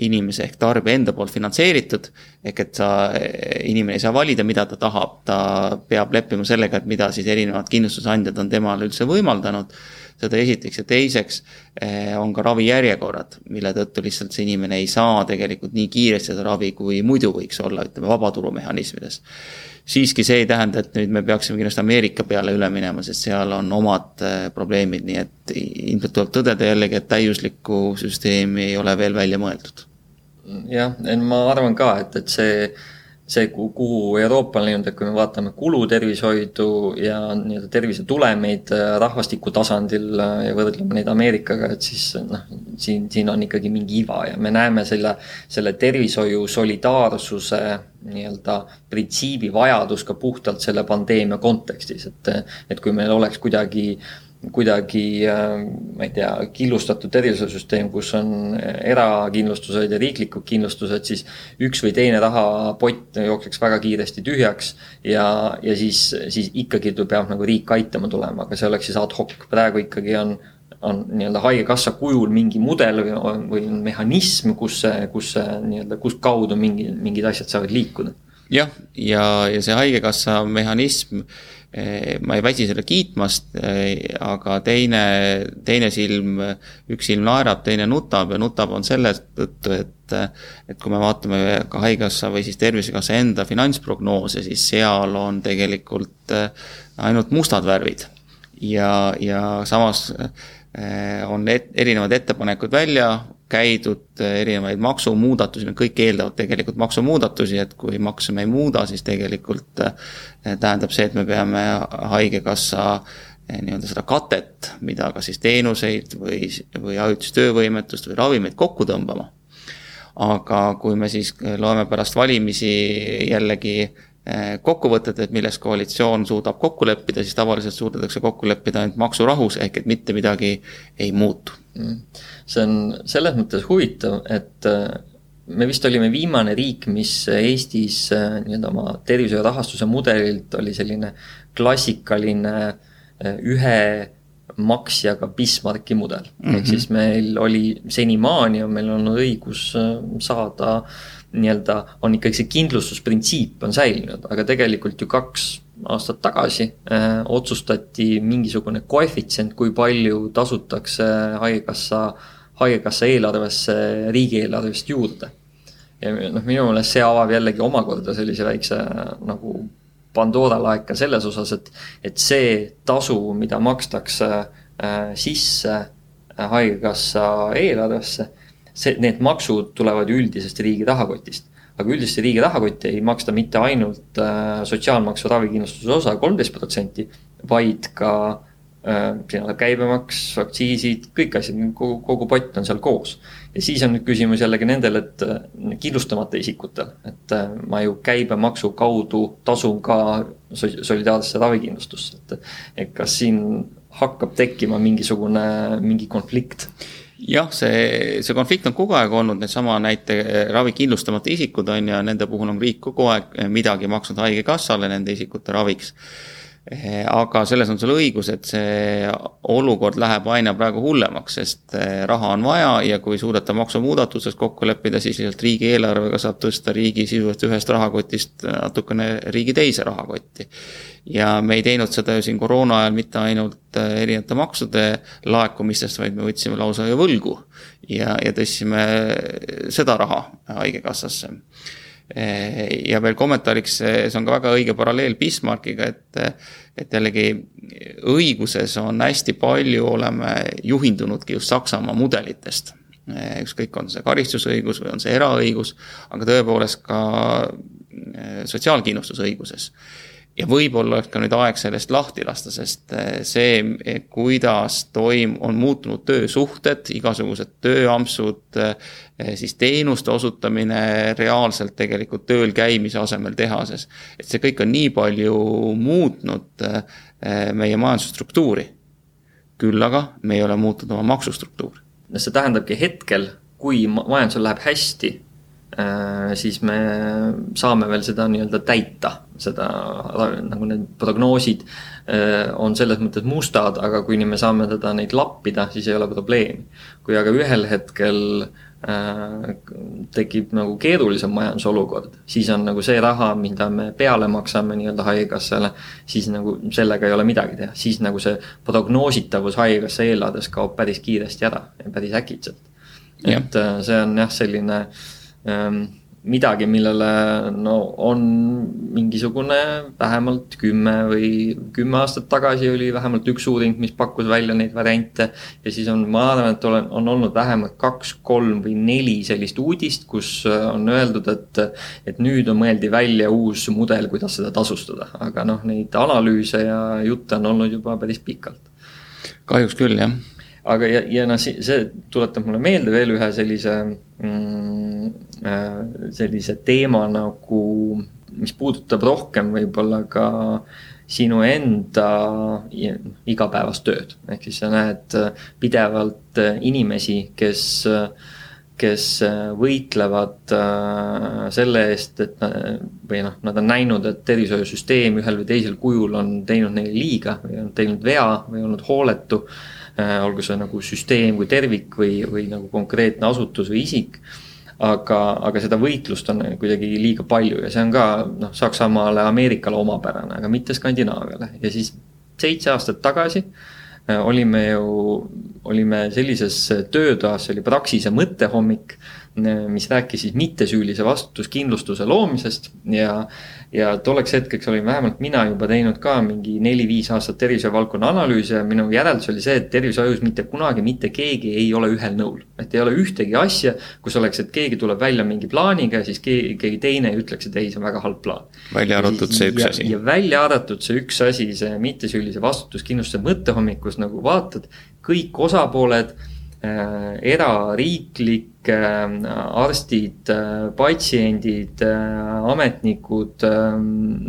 inimese ehk tarbija enda poolt finantseeritud. ehk et sa, eh, inimene ei saa valida, mida ta tahab, ta peab leppima sellega, et mida siis erinevad kindlustusandjad on temale üldse võimaldanud. Seda esiteks ja teiseks on ka ravijärjekorrad, mille tõttu lihtsalt see inimene ei saa tegelikult nii kiiresti seda ravi, kui muidu võiks olla, ütleme vabaturumehhanismides siiski see ei tähenda, et nüüd me peaksime kindlasti Ameerika peale üle minema, sest seal on omad äh, probleemid, nii et ilmselt tuleb tõdeda jällegi, et täiuslikku süsteemi ei ole veel välja mõeldud. jah, ma arvan ka, et, et see see, kuhu Euroopa on läinud, et kui me vaatame kulutervishoidu ja nii-öelda tervisetulemeid äh, rahvastiku tasandil äh, ja võrdleme neid Ameerikaga, et siis noh, siin, siin on ikkagi mingi iva ja me näeme selle, selle tervishoiu solidaarsuse nii-öelda printsiibi vajadus ka puhtalt selle pandeemia kontekstis, et, et kui meil oleks kuidagi äh, kuidagi, äh, ma ei tea, killustatud tervishoiusüsteem, kus on erakindlustused ja riiklikud kindlustused, siis üks või teine rahapott jookseks väga kiiresti tühjaks ja, ja siis, siis ikkagi peab nagu riik aitama tulema, aga see oleks siis ad hoc, praegu ikkagi on on nii-öelda haigekassa kujul mingi mudel või, või mehhanism, kus kus nii-öelda, kus kaudu mingi, mingid asjad saavad liikuda. jah, ja, ja see haigekassa mehhanism äh, ma ei väsi seda kiitmast, eh, aga teine, teine silm, üks silm naerab, teine nutab ja nutab on selle tõttu, et et kui me vaatame ka Haigekassa või siis Tervisekassa enda finantsprognoose, siis seal on tegelikult eh, ainult mustad värvid. ja, ja samas on et, erinevad ettepanekud välja käidud, erinevaid maksumuudatusi, need kõik eeldavad tegelikult maksumuudatusi, et kui makse me ei muuda, siis tegelikult eh, tähendab see, et me peame Haigekassa eh, nii-öelda seda katet, mida kas siis teenuseid või, või ajutist töövõimetust või ravimeid kokku tõmbama. aga kui me siis loeme pärast valimisi jällegi Eh, kokkuvõtted, et milles koalitsioon suudab kokku leppida, siis tavaliselt suudetakse kokku leppida ainult maksurahus, ehk et mitte midagi ei muutu. Mm. see on selles mõttes huvitav, et eh, me vist olime viimane riik, mis Eestis eh, nii-öelda oma tervishoiu rahastuse mudelilt oli selline klassikaline ühe maksjaga Bismarcki mudel mm. -hmm. ehk mhm. siis meil oli senimaani on meil olnud õigus saada äh, nii-öelda on ikkagi see kindlustusprintsiip on säilinud, aga tegelikult ju kaks aastat tagasi äh, otsustati mingisugune koefitsient, kui palju tasutakse Haigekassa, Haigekassa eelarvesse riigieelarvest juurde. ja noh, minu meelest see avab jällegi omakorda sellise väikse nagu Pandora laeka selles osas, et, et see tasu, mida makstakse äh, sisse äh, Haigekassa eelarvesse see, need maksud tulevad üldisest riigi rahakotist. aga üldisesse riigi rahakotti ei maksta mitte ainult äh, sotsiaalmaksu ravikindlustuse osa kolmteist protsenti, vaid ka äh, siin on käibemaks, aktsiisid, kõik asjad, kogu, kogu pott on seal koos. ja siis on nüüd küsimus jällegi nendel, et äh, kindlustamata isikutel, et äh, ma ju käibemaksu kaudu tasun ka solidaarsesse ravikindlustusse, et. et kas siin hakkab tekkima mingisugune, mingi konflikt jah, see, see konflikt on kogu aeg olnud, needsama näite ravi kindlustamata isikud on ja nende puhul on riik kogu aeg midagi maksnud Haigekassale nende isikute raviks. Aga selles on sul õigus, et see olukord läheb aina praegu hullemaks, sest raha on vaja ja kui suudeta maksumuudatuses kokku leppida, siis lihtsalt riigieelarvega saab tõsta riigi sisuliselt ühest rahakotist natukene riigi teise rahakotti ja me ei teinud seda ju siin koroona ajal mitte ainult äh, erinevate maksude laekumistest, vaid me võtsime lausa ju võlgu ja, ja tõstsime seda raha Haigekassasse. Äh, ja veel kommentaariks, see on ka väga õige paralleel Bismarckiga, et, et jällegi õiguses on hästi palju, oleme juhindunudki just Saksamaa mudelitest. Ükskõik, on see karistusõigus või on see eraõigus, aga tõepoolest ka sotsiaalkindlustusõiguses ja võib-olla oleks ka nüüd aeg sellest lahti lasta, sest eh, see, eh, kuidas toim-, on muutunud töösuhted, igasugused tööampsud, eh, siis teenuste osutamine reaalselt tegelikult tööl käimise asemel tehases. et see kõik on nii palju muutnud meie majandusstruktuuri. küll aga me ei ole muutnud oma maksustruktuuri. no see tähendabki hetkel, kui majandusel läheb hästi siis me saame veel seda nii-öelda täita, seda nagu need prognoosid äh, on selles mõttes mustad, aga kuni me saame teda neid lappida, siis ei ole probleemi. kui aga ühel hetkel äh, tekib nagu keerulisem majandusolukord, siis on nagu see raha, mida me peale maksame nii-öelda Haigekassale, siis nagu sellega ei ole midagi teha, siis nagu see prognoositavus Haigekassa eelarves kaob päris kiiresti ära ja päris äkitselt. et see on jah, selline äh, midagi, millele no on mingisugune vähemalt kümme või kümme aastat tagasi oli vähemalt üks uuring, mis pakkus välja neid variante. ja siis on, ma arvan, et olen, on olnud vähemalt kaks, kolm või neli sellist uudist, kus äh, on öeldud, et. et nüüd on mõeldi välja uus mudel, kuidas seda tasustada, aga noh, neid analüüse ja jutte on olnud juba päris pikalt. kahjuks küll, jah aga, ja, ja noh, see tuletab mulle meelde veel ühe sellise mm,, äh, sellise teema nagu, mis puudutab rohkem võib-olla ka sinu enda igapäevast tööd. ehk siis sa näed pidevalt inimesi, kes, kes võitlevad äh, selle eest, et või noh, nad on näinud, et tervishoiusüsteem ühel või teisel kujul on teinud neile liiga või on teinud vea või olnud hooletu Äh, olgu see nagu süsteem kui tervik või, või nagu konkreetne asutus või isik. aga, aga seda võitlust on kuidagi liiga palju ja see on ka noh, Saksamaale, Ameerikale omapärane, aga mitte Skandinaaviale ja siis seitse aastat tagasi äh, olime ju, olime sellises töötoas, see oli Praxise mõttehommik, äh, mis rääkis siis mittesüülise vastutuskindlustuse loomisest ja ja tolleks hetkeks olin vähemalt mina juba teinud ka mingi neli-viis aastat tervishoiuvaldkonna analüüse ja minu järeldus oli see, et tervishoius mitte kunagi mitte keegi ei ole ühel nõul. et ei ole ühtegi asja, kus oleks, et keegi tuleb välja mingi plaaniga ja siis keegi, keegi teine ütleks, et ei, see on väga halb plaan. välja arvatud see üks ja, asi. ja välja arvatud see üks asi, see mittesüülise vastutuskindlustuse mõttehommikus nagu vaatad, kõik osapooled erariiklik, arstid, patsiendid, ametnikud,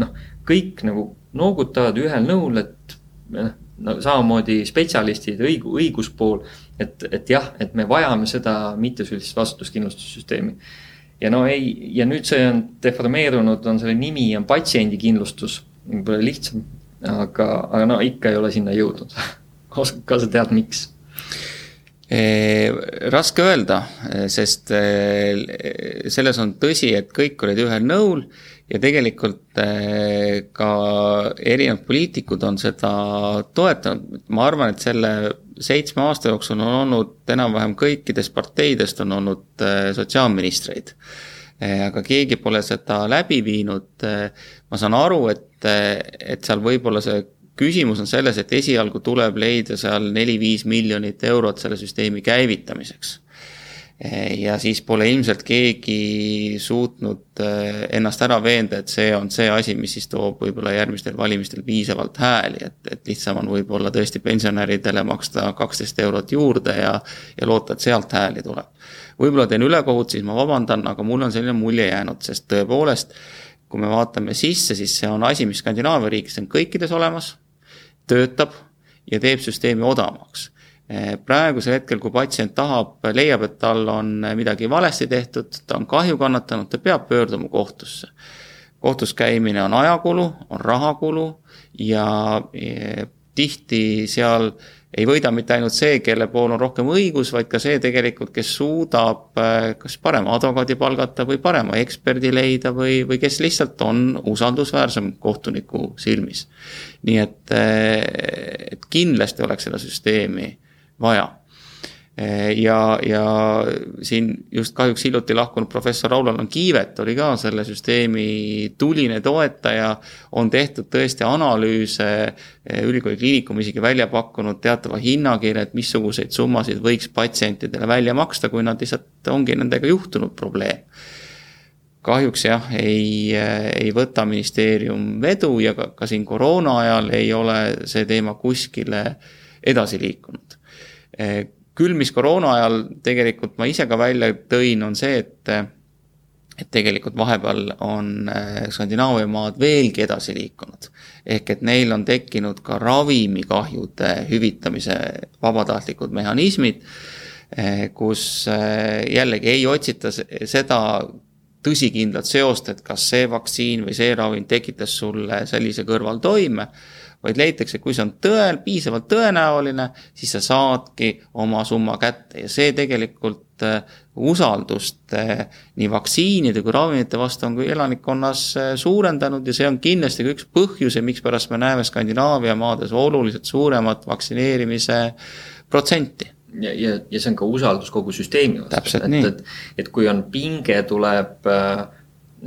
noh, kõik nagu noogutavad ühel nõul, et noh, no samamoodi spetsialistid, õigu-, õiguspool, et, et jah, et me vajame seda mittesüülist vastutuskindlustussüsteemi. Ja no ei, ja nüüd see on deformeerunud, on selle nimi on patsiendikindlustus, võib-olla lihtsam, aga, aga no ikka ei ole sinna jõudnud. Oskad ka sa tead, miks? Raske öelda, sest selles on tõsi, et kõik olid ühel nõul ja tegelikult ka erinevad poliitikud on seda toetanud, ma arvan, et selle seitsme aasta jooksul on olnud enam-vähem kõikidest parteidest on olnud sotsiaalministreid. aga keegi pole seda läbi viinud, ma saan aru, et, et seal võib-olla see küsimus on selles, et esialgu tuleb leida seal neli-viis miljonit eurot selle süsteemi käivitamiseks. ja siis pole ilmselt keegi suutnud eh, ennast ära veenda, et see on see asi, mis siis toob võib-olla järgmistel valimistel piisavalt hääli, et, et lihtsam on võib-olla tõesti pensionäridele maksta kaksteist eurot juurde ja, ja loota, et sealt hääli tuleb. võib-olla teen ülekohut, siis ma vabandan, aga mul on selline mulje jäänud, sest tõepoolest kui me vaatame sisse, siis see on asi, mis Skandinaavia riikides on kõikides olemas töötab ja teeb süsteemi odavamaks. praegusel hetkel, kui patsient tahab, leiab, et tal on midagi valesti tehtud, ta on kahju kannatanud, ta peab pöörduma kohtusse. kohtus käimine on ajakulu, on rahakulu ja tihti seal ei võida mitte ainult see, kelle pool on rohkem õigus, vaid ka see tegelikult, kes suudab äh, kas parema advokaadi palgata või parema eksperdi leida või, või kes lihtsalt on usaldusväärsem kohtuniku silmis. nii et, äh, et kindlasti oleks seda süsteemi vaja ja, ja siin just kahjuks hiljuti lahkunud professor Raular Kiivet oli ka selle süsteemi tuline toetaja, on tehtud tõesti analüüse, ülikooli kliinikum isegi välja pakkunud teatava hinnakirja, et missuguseid summasid võiks patsientidele välja maksta, kui nad lihtsalt ongi nendega juhtunud probleem. Kahjuks jah, ei, ei võta ministeerium vedu ja ka, ka siin koroona ajal ei ole see teema kuskile edasi liikunud küll, mis koroona ajal tegelikult ma ise ka välja tõin, on see, et et tegelikult vahepeal on äh, Skandinaavia maad veelgi edasi liikunud. ehk et neil on tekkinud ka ravimikahjude hüvitamise vabatahtlikud mehhanismid, äh, kus äh, jällegi ei otsita seda tõsikindlat seost, et kas see vaktsiin või see ravim tekitas sulle sellise kõrvaltoime vaid leitakse, kui see on tõe, piisavalt tõenäoline, siis sa saadki oma summa kätte. Ja see tegelikult äh, usaldust äh, nii vaktsiinide kui ravimite vastu on ka elanikkonnas äh, suurendanud ja see on kindlasti ka üks põhjusi, mikspärast me näeme Skandinaavia maades oluliselt suuremat vaktsineerimise protsenti. Ja, ja, ja see on ka usaldus kogu süsteemi vastu, et, et, et kui on pinge, tuleb äh,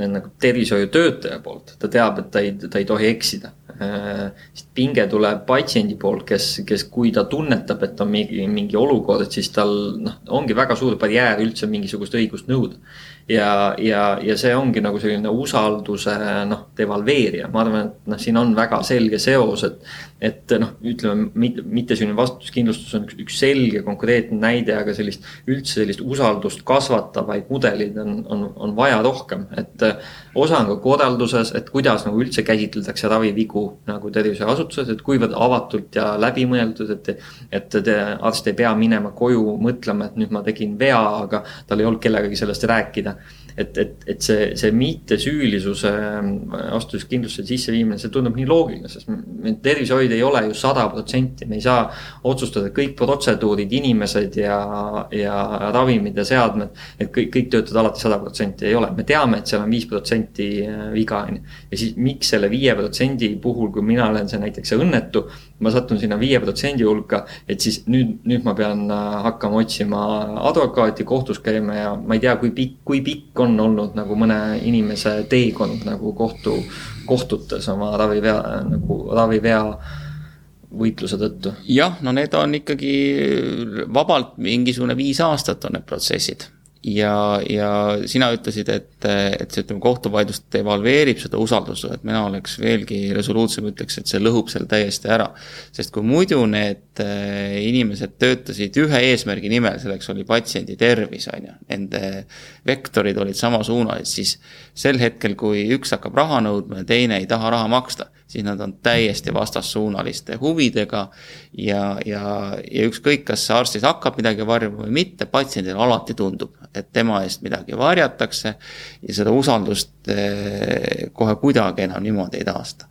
nagu tervishoiutöötaja poolt, ta teab, et ta ei, ta ei tohi eksida sest pinge tuleb patsiendi poolt, kes, kes, kui ta tunnetab, et on mingi, mingi olukord, et siis tal noh, ongi väga suur barjäär üldse mingisugust õigust nõuda ja, ja, ja see ongi nagu selline usalduse noh, devalveerija, ma arvan, et noh, siin on väga selge seos, et. Et noh, ütleme mitte, mitte selline vastutuskindlustus on üks, üks selge konkreetne näide, aga sellist üldse sellist usaldust kasvatavaid mudeleid on, on, on vaja rohkem, et. osa on ka korralduses, et kuidas nagu üldse käsitletakse ravivigu nagu tervishoiuasutuses, et kuivõrd avatult ja läbimõeldud, et. et arst ei pea minema koju mõtlema, et nüüd ma tegin vea, aga tal ei olnud kellegagi sellest rääkida et, et, et see, see mittesüülisuse vastutuskindlustuse sisseviimine, see tundub nii loogiline, sest tervishoid ei ole ju sada protsenti, me ei saa otsustada kõik protseduurid, inimesed ja, ja ravimid ja seadmed. et kõik, kõik töötavad alati sada protsenti, ei ole, me teame, et seal on viis protsenti äh, viga, on ju. ja siis miks selle viie protsendi puhul, kui mina olen see näiteks see õnnetu, ma satun sinna viie protsendi hulka, et siis nüüd, nüüd ma pean äh, hakkama otsima advokaati, kohtus käima ja ma ei tea, kui pikk, kui pikk on olnud nagu mõne inimese teekond nagu kohtu, kohtutes oma ravivea, nagu ravivea võitluse tõttu? jah, no need on ikkagi vabalt mingisugune viis aastat on need protsessid ja, ja sina ütlesid, et, et see, ütleme, kohtuvaidlus devalveerib seda usaldussuhet, mina oleks veelgi resoluutsem, ütleks, et see lõhub selle täiesti ära. sest kui muidu need äh, inimesed töötasid ühe eesmärgi nimel, selleks oli patsiendi tervis, on ju, nende vektorid olid samasuunalised, siis sel hetkel, kui üks hakkab raha nõudma ja teine ei taha raha maksta, siis nad on täiesti vastassuunaliste huvidega ja, ja, ja ükskõik, kas arstid hakkab midagi varjama või mitte, patsiendile alati tundub, et tema eest midagi varjatakse ja seda usaldust eh, kohe kuidagi enam niimoodi ei taasta.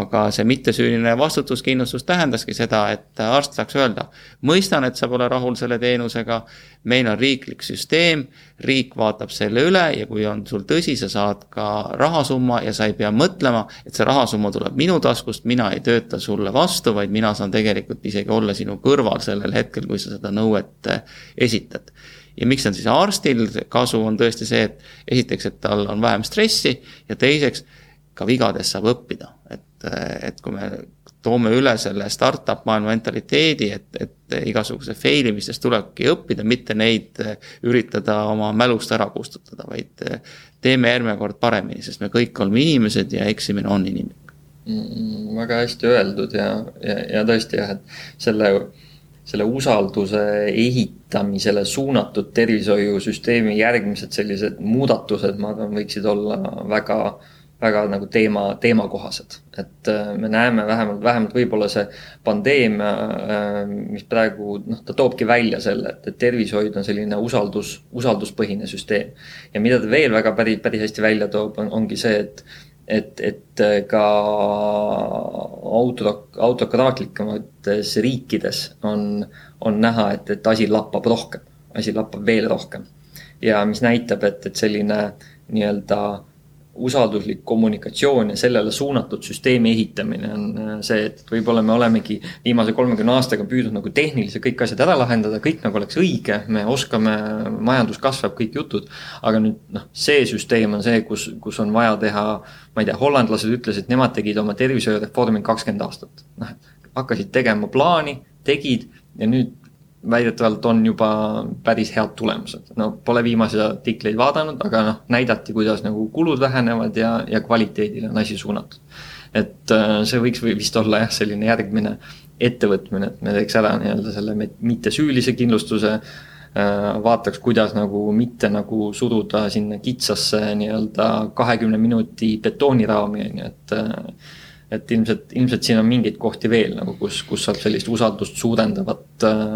aga see mittesüüline vastutuskindlustus tähendaski seda, et arst saaks öelda, mõistan, et sa pole rahul selle teenusega, meil on riiklik süsteem, riik vaatab selle üle ja kui on sul tõsi, sa saad ka rahasumma ja sa ei pea mõtlema, et see rahasumma tuleb minu taskust, mina ei tööta sulle vastu, vaid mina saan tegelikult isegi olla sinu kõrval sellel hetkel, kui sa seda nõuet eh, esitad. Ja miks on siis arstil? Kasu, on tõesti see, et esiteks, et tal on vähem stressi ja teiseks, ka vigadest saab õppida, et, et kui me toome üle selle startup maailma mentaliteedi, et, et igasuguse fail imistest tulebki õppida, mitte neid üritada oma mälust ära kustutada, vaid teeme järgmine kord paremini, sest me kõik oleme inimesed ja eksimine on inimlik mm,. väga hästi öeldud ja, ja, ja tõesti jah, et selle selle usalduse ehitamisele suunatud tervishoiusüsteemi järgmised sellised muudatused, ma arvan, võiksid olla väga, väga nagu teema, teemakohased. et äh, me näeme vähemalt, vähemalt võib-olla see pandeemia, äh, mis praegu noh, ta toobki välja selle, et, et tervishoid on selline usaldus, usalduspõhine süsteem. ja mida ta veel väga päris, päris hästi välja toob, on, ongi see, et et, et ka auto, autokraatlikumates riikides on, on näha, et, et asi lappab rohkem, asi lappab veel rohkem. ja mis näitab, et, et selline nii-öelda usalduslik kommunikatsioon ja sellele suunatud süsteemi ehitamine on äh, see, et võib-olla me olemegi viimase kolmekümne aastaga püüdnud nagu tehniliselt kõik asjad ära lahendada, kõik nagu oleks õige, me oskame, majandus kasvab, kõik jutud. aga nüüd noh, see süsteem on see, kus, kus on vaja teha, ma ei tea, hollandlased ütlesid, nemad tegid oma tervishoiureformi kakskümmend aastat. noh, hakkasid tegema plaani, tegid ja nüüd väidetavalt on juba päris head tulemused. no pole viimaseid artikleid vaadanud, aga noh, näidati, kuidas nagu kulud vähenevad ja, ja kvaliteedile on asi suunatud. et äh, see võiks või vist olla jah, selline järgmine ettevõtmine, et me teeks ära nii-öelda selle mittesüülise kindlustuse äh, vaataks, kuidas nagu mitte nagu suruda sinna kitsasse nii-öelda kahekümne minuti betooniraami, on ju, et äh, et ilmselt, ilmselt siin on mingeid kohti veel nagu, kus, kus saab sellist usaldust suurendavat äh,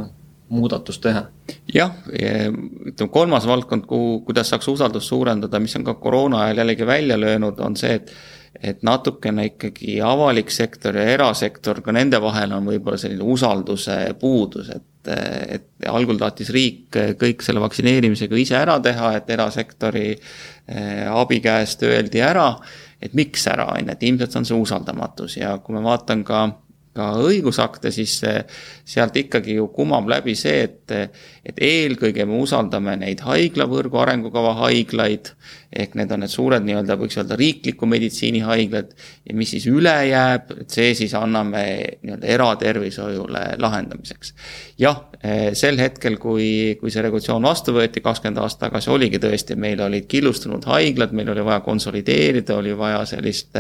muudatust teha? jah, ütleme kolmas valdkond, kuhu, kuidas saaks usaldust suurendada, mis on ka koroona ajal jällegi välja löönud, on see, et et natukene ikkagi avalik sektor ja erasektor, ka nende vahel on võib-olla selline usalduse puudus, et, et algul tahtis riik kõik selle vaktsineerimisega ise ära teha, et erasektori eh, abi käest öeldi ära, et miks ära, on ju, et ilmselt on see usaldamatus ja kui ma vaatan ka ka õigusakte, siis sealt ikkagi ju kumab läbi see, et, et eelkõige me usaldame neid haiglavõrgu arengukava haiglaid, ehk need on need suured nii-öelda, võiks öelda riikliku meditsiini haiglad, ja mis siis üle jääb, et see siis anname nii-öelda eratervishoiule lahendamiseks. jah, sel hetkel, kui, kui see regulatsioon vastu võeti kakskümmend aastat tagasi, oligi tõesti, meil olid killustunud haiglad, meil oli vaja konsolideerida, oli vaja sellist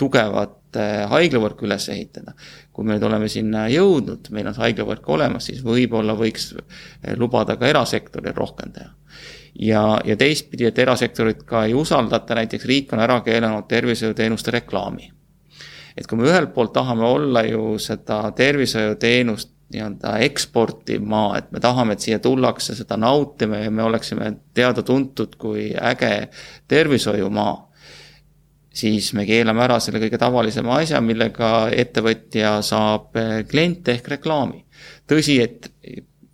tugevat haiglavõrku üles ehitada kui me nüüd oleme sinna jõudnud, meil on see haiglavõrk olemas, siis võib-olla võiks eh, lubada ka erasektoril rohkem teha. ja, ja teistpidi, et erasektorit ka ei usaldata, näiteks riik on ära keelanud tervishoiuteenuste reklaami. et kui me ühelt poolt tahame olla ju seda tervishoiuteenust nii-öelda eksportiv maa, et me tahame, et siia tullakse seda nautima ja me oleksime teada-tuntud kui äge tervishoiumaa siis me keelame ära selle kõige tavalisema asja, millega ettevõtja saab eh, kliente ehk reklaami. tõsi, et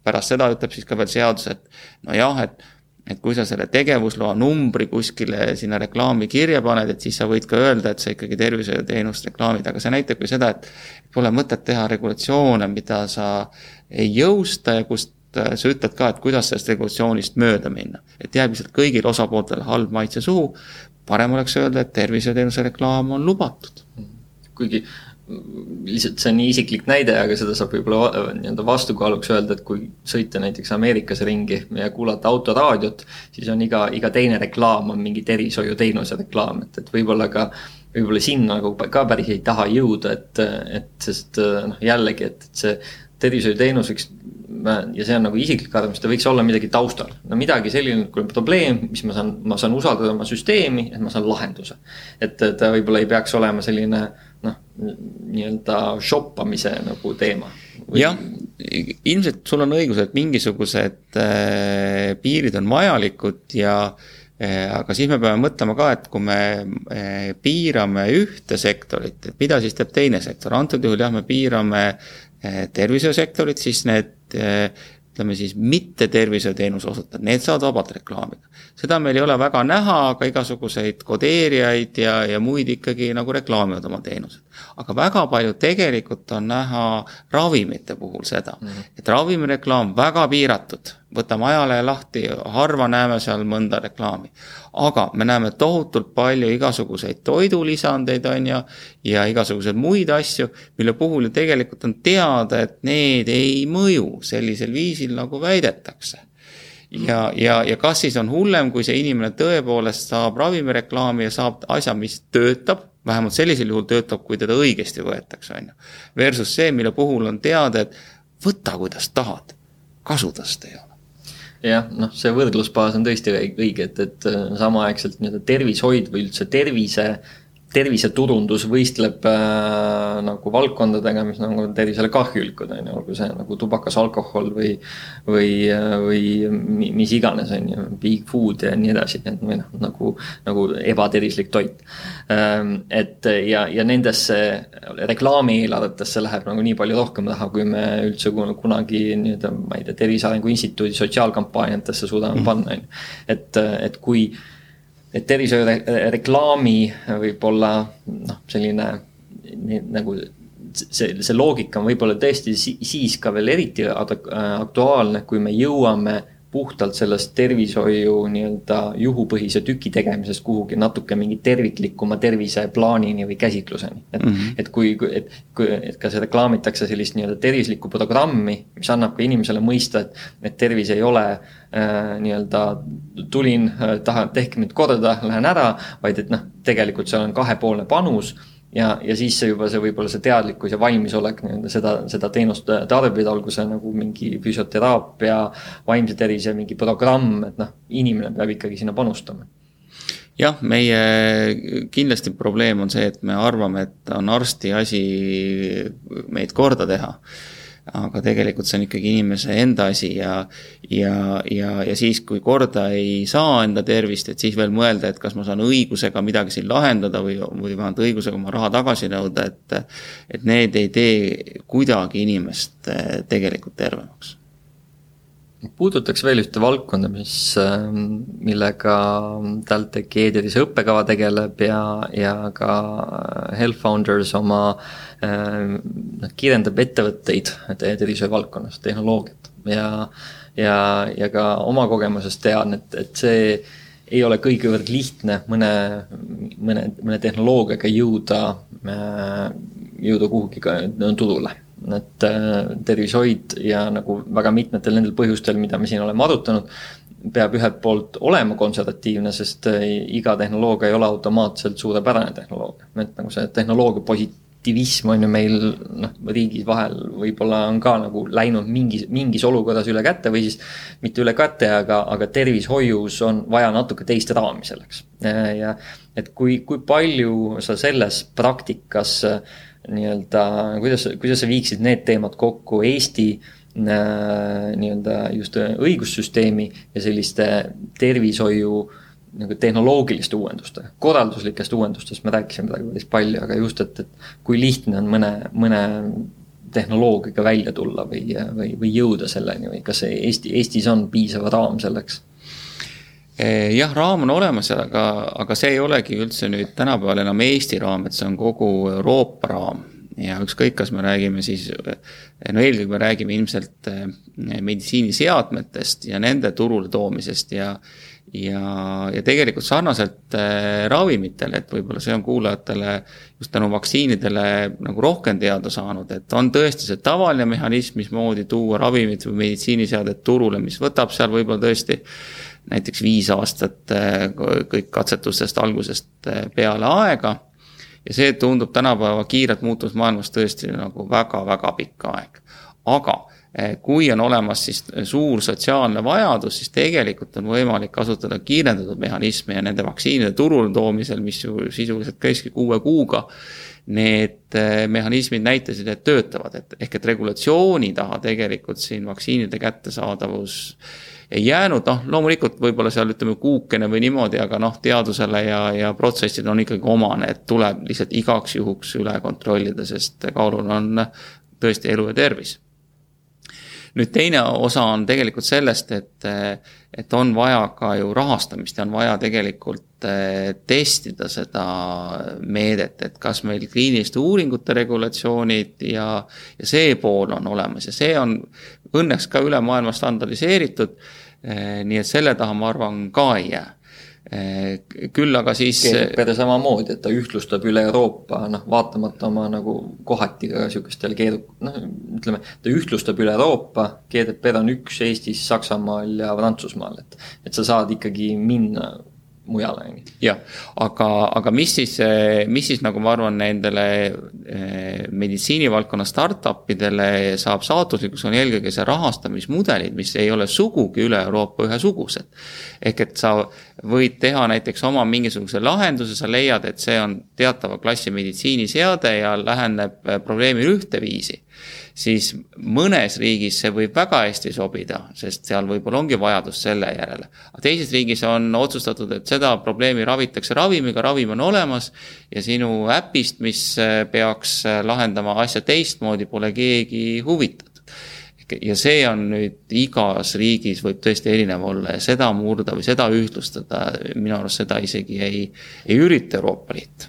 pärast seda ütleb siis ka veel seadus, et nojah, et et kui sa selle tegevusloa numbri kuskile sinna reklaami kirja paned, et siis sa võid ka öelda, et sa ikkagi tervishoiuteenust reklaamid, aga see näitab ju seda, et pole mõtet teha regulatsioone, mida sa ei jõusta ja kust sa ütled ka, et kuidas sellest regulatsioonist mööda minna. et jääb lihtsalt kõigile osapooltele halb maitse suhu, parem oleks öelda, et tervishoiuteenuse reklaam on lubatud. kuigi lihtsalt see on nii isiklik näide, aga seda saab võib-olla nii-öelda vastukaaluks öelda, et kui sõita näiteks Ameerikas ringi ja kuulata autoraadiot, siis on iga, iga teine reklaam on mingi tervishoiuteenuse reklaam, et, et võib-olla ka võib-olla sinna nagu ka päris ei taha jõuda, et, et sest noh, jällegi, et, et see tervishoiuteenus võiks ja see on nagu isiklik arvamus, ta võiks olla midagi taustal. no midagi selline, kui on probleem, mis ma saan, ma saan usaldada oma süsteemi, et ma saan lahenduse. et ta võib-olla ei peaks olema selline noh, nii-öelda shoppamise nagu teema. jah, ilmselt sul on õigus, et mingisugused äh, piirid on vajalikud ja äh, aga siis me peame mõtlema ka, et kui me äh, piirame ühte sektorit, et mida siis teeb teine sektor, antud juhul jah, me piirame äh, tervishoiusektorit, siis need äh, ütleme siis mitte tervishoiuteenuse osutajad, need saavad vabalt reklaamida. seda meil ei ole väga näha, aga igasuguseid kodeerijaid ja, ja muid ikkagi nagu reklaamivad oma teenused. Aga väga palju tegelikult on näha ravimite puhul seda mm, -hmm. et ravimireklaam väga piiratud võtame ajalehe lahti, harva näeme seal mõnda reklaami. aga me näeme tohutult palju igasuguseid toidulisandeid, on ju, ja igasuguseid muid asju, mille puhul ju tegelikult on teada, et need ei mõju sellisel viisil, nagu väidetakse ja, ja, ja kas siis on hullem, kui see inimene tõepoolest saab ravimireklaami ja saab asja, mis töötab, vähemalt sellisel juhul töötab, kui teda õigesti võetakse, on ju. Versus see, mille puhul on teada, et võta, kuidas tahad, kasu tast ei ole jah, noh, see võrdlusbaas on tõesti õige, et, et äh, samaaegselt nii-öelda tervishoid või üldse tervise terviseturundus võistleb äh, nagu valdkondadega, mis nagu tervisele kahjulikud, on ju, olgu see nagu tubakas, alkohol või või, või mis iganes, on ju, big food ja nii edasi, et või noh, nagu, nagu ebatervislik toit ähm,. et ja, ja nendesse reklaamieelarvetesse läheb nagu nii palju rohkem raha, kui me üldse kunagi nii-öelda, ma ei tea, Tervise Arengu Instituudi sotsiaalkampaaniatesse suudame panna, on ju. et, et kui et tervishoiureklaami võib-olla noh, selline nagu see, see loogika on võib-olla tõesti siis ka veel eriti aktuaalne, kui me jõuame puhtalt sellest tervishoiu nii-öelda juhupõhise tüki tegemisest kuhugi natuke mingi terviklikuma terviseplaanini või käsitluseni. et mm, -hmm. et kui, et, kui, et ka see reklaamitakse sellist nii-öelda tervislikku programmi, mis annab ka inimesele mõista, et, et tervis ei ole äh, nii-öelda tulin äh,, tahan, tehke mind korda, lähen ära, vaid et noh, tegelikult seal on kahepoolne panus ja, ja siis see juba see võib-olla see teadlikkus ja valmisolek nii-öelda seda, seda teenust tarbida, olgu see nagu mingi füsioteraapia, vaimse tervise mingi programm, et noh, inimene peab ikkagi sinna panustama. Jah, meie kindlasti probleem on see, et me arvame, et on arsti asi meid korda teha aga tegelikult see on ikkagi inimese enda asi ja, ja, ja, ja siis, kui korda ei saa enda tervist, et siis veel mõelda, et kas ma saan õigusega midagi siin lahendada või, või vähemalt õigusega oma raha tagasi nõuda, et et need ei tee kuidagi inimest eh, tegelikult tervemaks puudutaks veel ühte valdkonda, mis, ähm, millega TalTechi e-tervise õppekava tegeleb ja, ja ka Health Founders oma äh, kirjeldab ettevõtteid e-tervishoiu valdkonnas, tehnoloogiat. Ja, ja, ja ka oma kogemusest tean, et, et see ei ole kõigivõrd lihtne mõne, mõne, mõne tehnoloogiaga jõuda, äh, jõuda kuhugi ka turule et äh, tervishoid ja nagu väga mitmetel nendel põhjustel, mida me siin oleme arutanud, peab ühelt poolt olema konservatiivne, sest äh, iga tehnoloogia ei ole automaatselt suurepärane tehnoloogia. et nagu see tehnoloogia positiivism on ju meil noh, riigi vahel võib-olla on ka nagu läinud mingis, mingis olukorras üle käte või siis mitte üle käte, aga, aga tervishoius on vaja natuke teist raami selleks. ja et kui, kui palju sa selles praktikas äh, nii-öelda, kuidas, kuidas sa viiksid need teemad kokku Eesti äh, nii-öelda just õigussüsteemi ja selliste tervishoiu nagu tehnoloogiliste uuenduste, korralduslikest uuendustest me rääkisime praegu päris palju, aga just, et, et kui lihtne on mõne, mõne tehnoloogiaga välja tulla või, või, või jõuda selleni või kas Eesti, Eestis on piisav raam selleks? Eh, jah, raam on olemas, aga, aga see ei olegi üldse nüüd tänapäeval enam Eesti raam, et see on kogu Euroopa raam. ja ükskõik, kas me räägime siis, no eelkõige me räägime ilmselt eh, meditsiiniseadmetest ja nende turule toomisest ja ja, ja tegelikult sarnaselt äh, ravimitele, et võib-olla see on kuulajatele just tänu vaktsiinidele nagu rohkem teada saanud, et on tõesti see tavaline mehhanism, mismoodi tuua ravimid või meditsiiniseadet turule, mis võtab seal võib-olla tõesti näiteks viis aastat äh, kõik katsetustest algusest äh, peale aega. ja see tundub tänapäeva kiirelt muutuvas maailmas tõesti nagu väga-väga pikk aeg, aga Eh, kui on olemas siis suur sotsiaalne vajadus, siis tegelikult on võimalik kasutada kiirendatud mehhanisme ja nende vaktsiinide turule toomisel, mis ju sisuliselt käiski kuue kuuga. Need eh, mehhanismid näitasid, et töötavad, et ehk et regulatsiooni taha tegelikult siin vaktsiinide kättesaadavus ei jäänud, noh loomulikult võib-olla seal ütleme kuukene või niimoodi, aga noh, teadusele ja, ja protsessid on ikkagi omane, et tuleb lihtsalt igaks juhuks üle kontrollida, sest kaalul on tõesti elu ja tervis. Nüüd teine osa on tegelikult sellest, et, et on vaja ka ju rahastamist ja on vaja tegelikult eh, testida seda meedet, et kas meil kliiniliste uuringute regulatsioonid ja, ja see pool on olemas ja see on õnneks ka üle maailma standardiseeritud. Eh, nii et selle taha, ma arvan, ka ei jää Eh, küll aga siis. GDPR samamoodi, et ta ühtlustab üle Euroopa, noh, vaatamata oma nagu kohati ka sihukestel keeru-, noh, ütleme, ta ühtlustab üle Euroopa. GDPR on üks Eestis, Saksamaal ja Prantsusmaal, et, et sa saad ikkagi minna mujale, on ju. jah, aga, aga mis siis, mis siis nagu ma arvan, nendele eh, meditsiinivaldkonna startup idele saab saatuslikuks, on eelkõige see rahastamismudelid, mis ei ole sugugi üle Euroopa ühesugused. ehk et sa võid teha näiteks oma mingisuguse lahenduse, sa leiad, et see on teatava klassi meditsiiniseade ja läheneb probleemile ühteviisi siis mõnes riigis see võib väga hästi sobida, sest seal võib-olla ongi vajadus selle järele. aga teises riigis on otsustatud, et seda probleemi ravitakse ravimiga, ravim on olemas ja sinu äpist, mis peaks lahendama asja teistmoodi, pole keegi huvitatud ja see on nüüd igas riigis võib tõesti erinev olla ja seda murda või seda ühtlustada, minu arust seda isegi ei, ei ürita Euroopa Liit.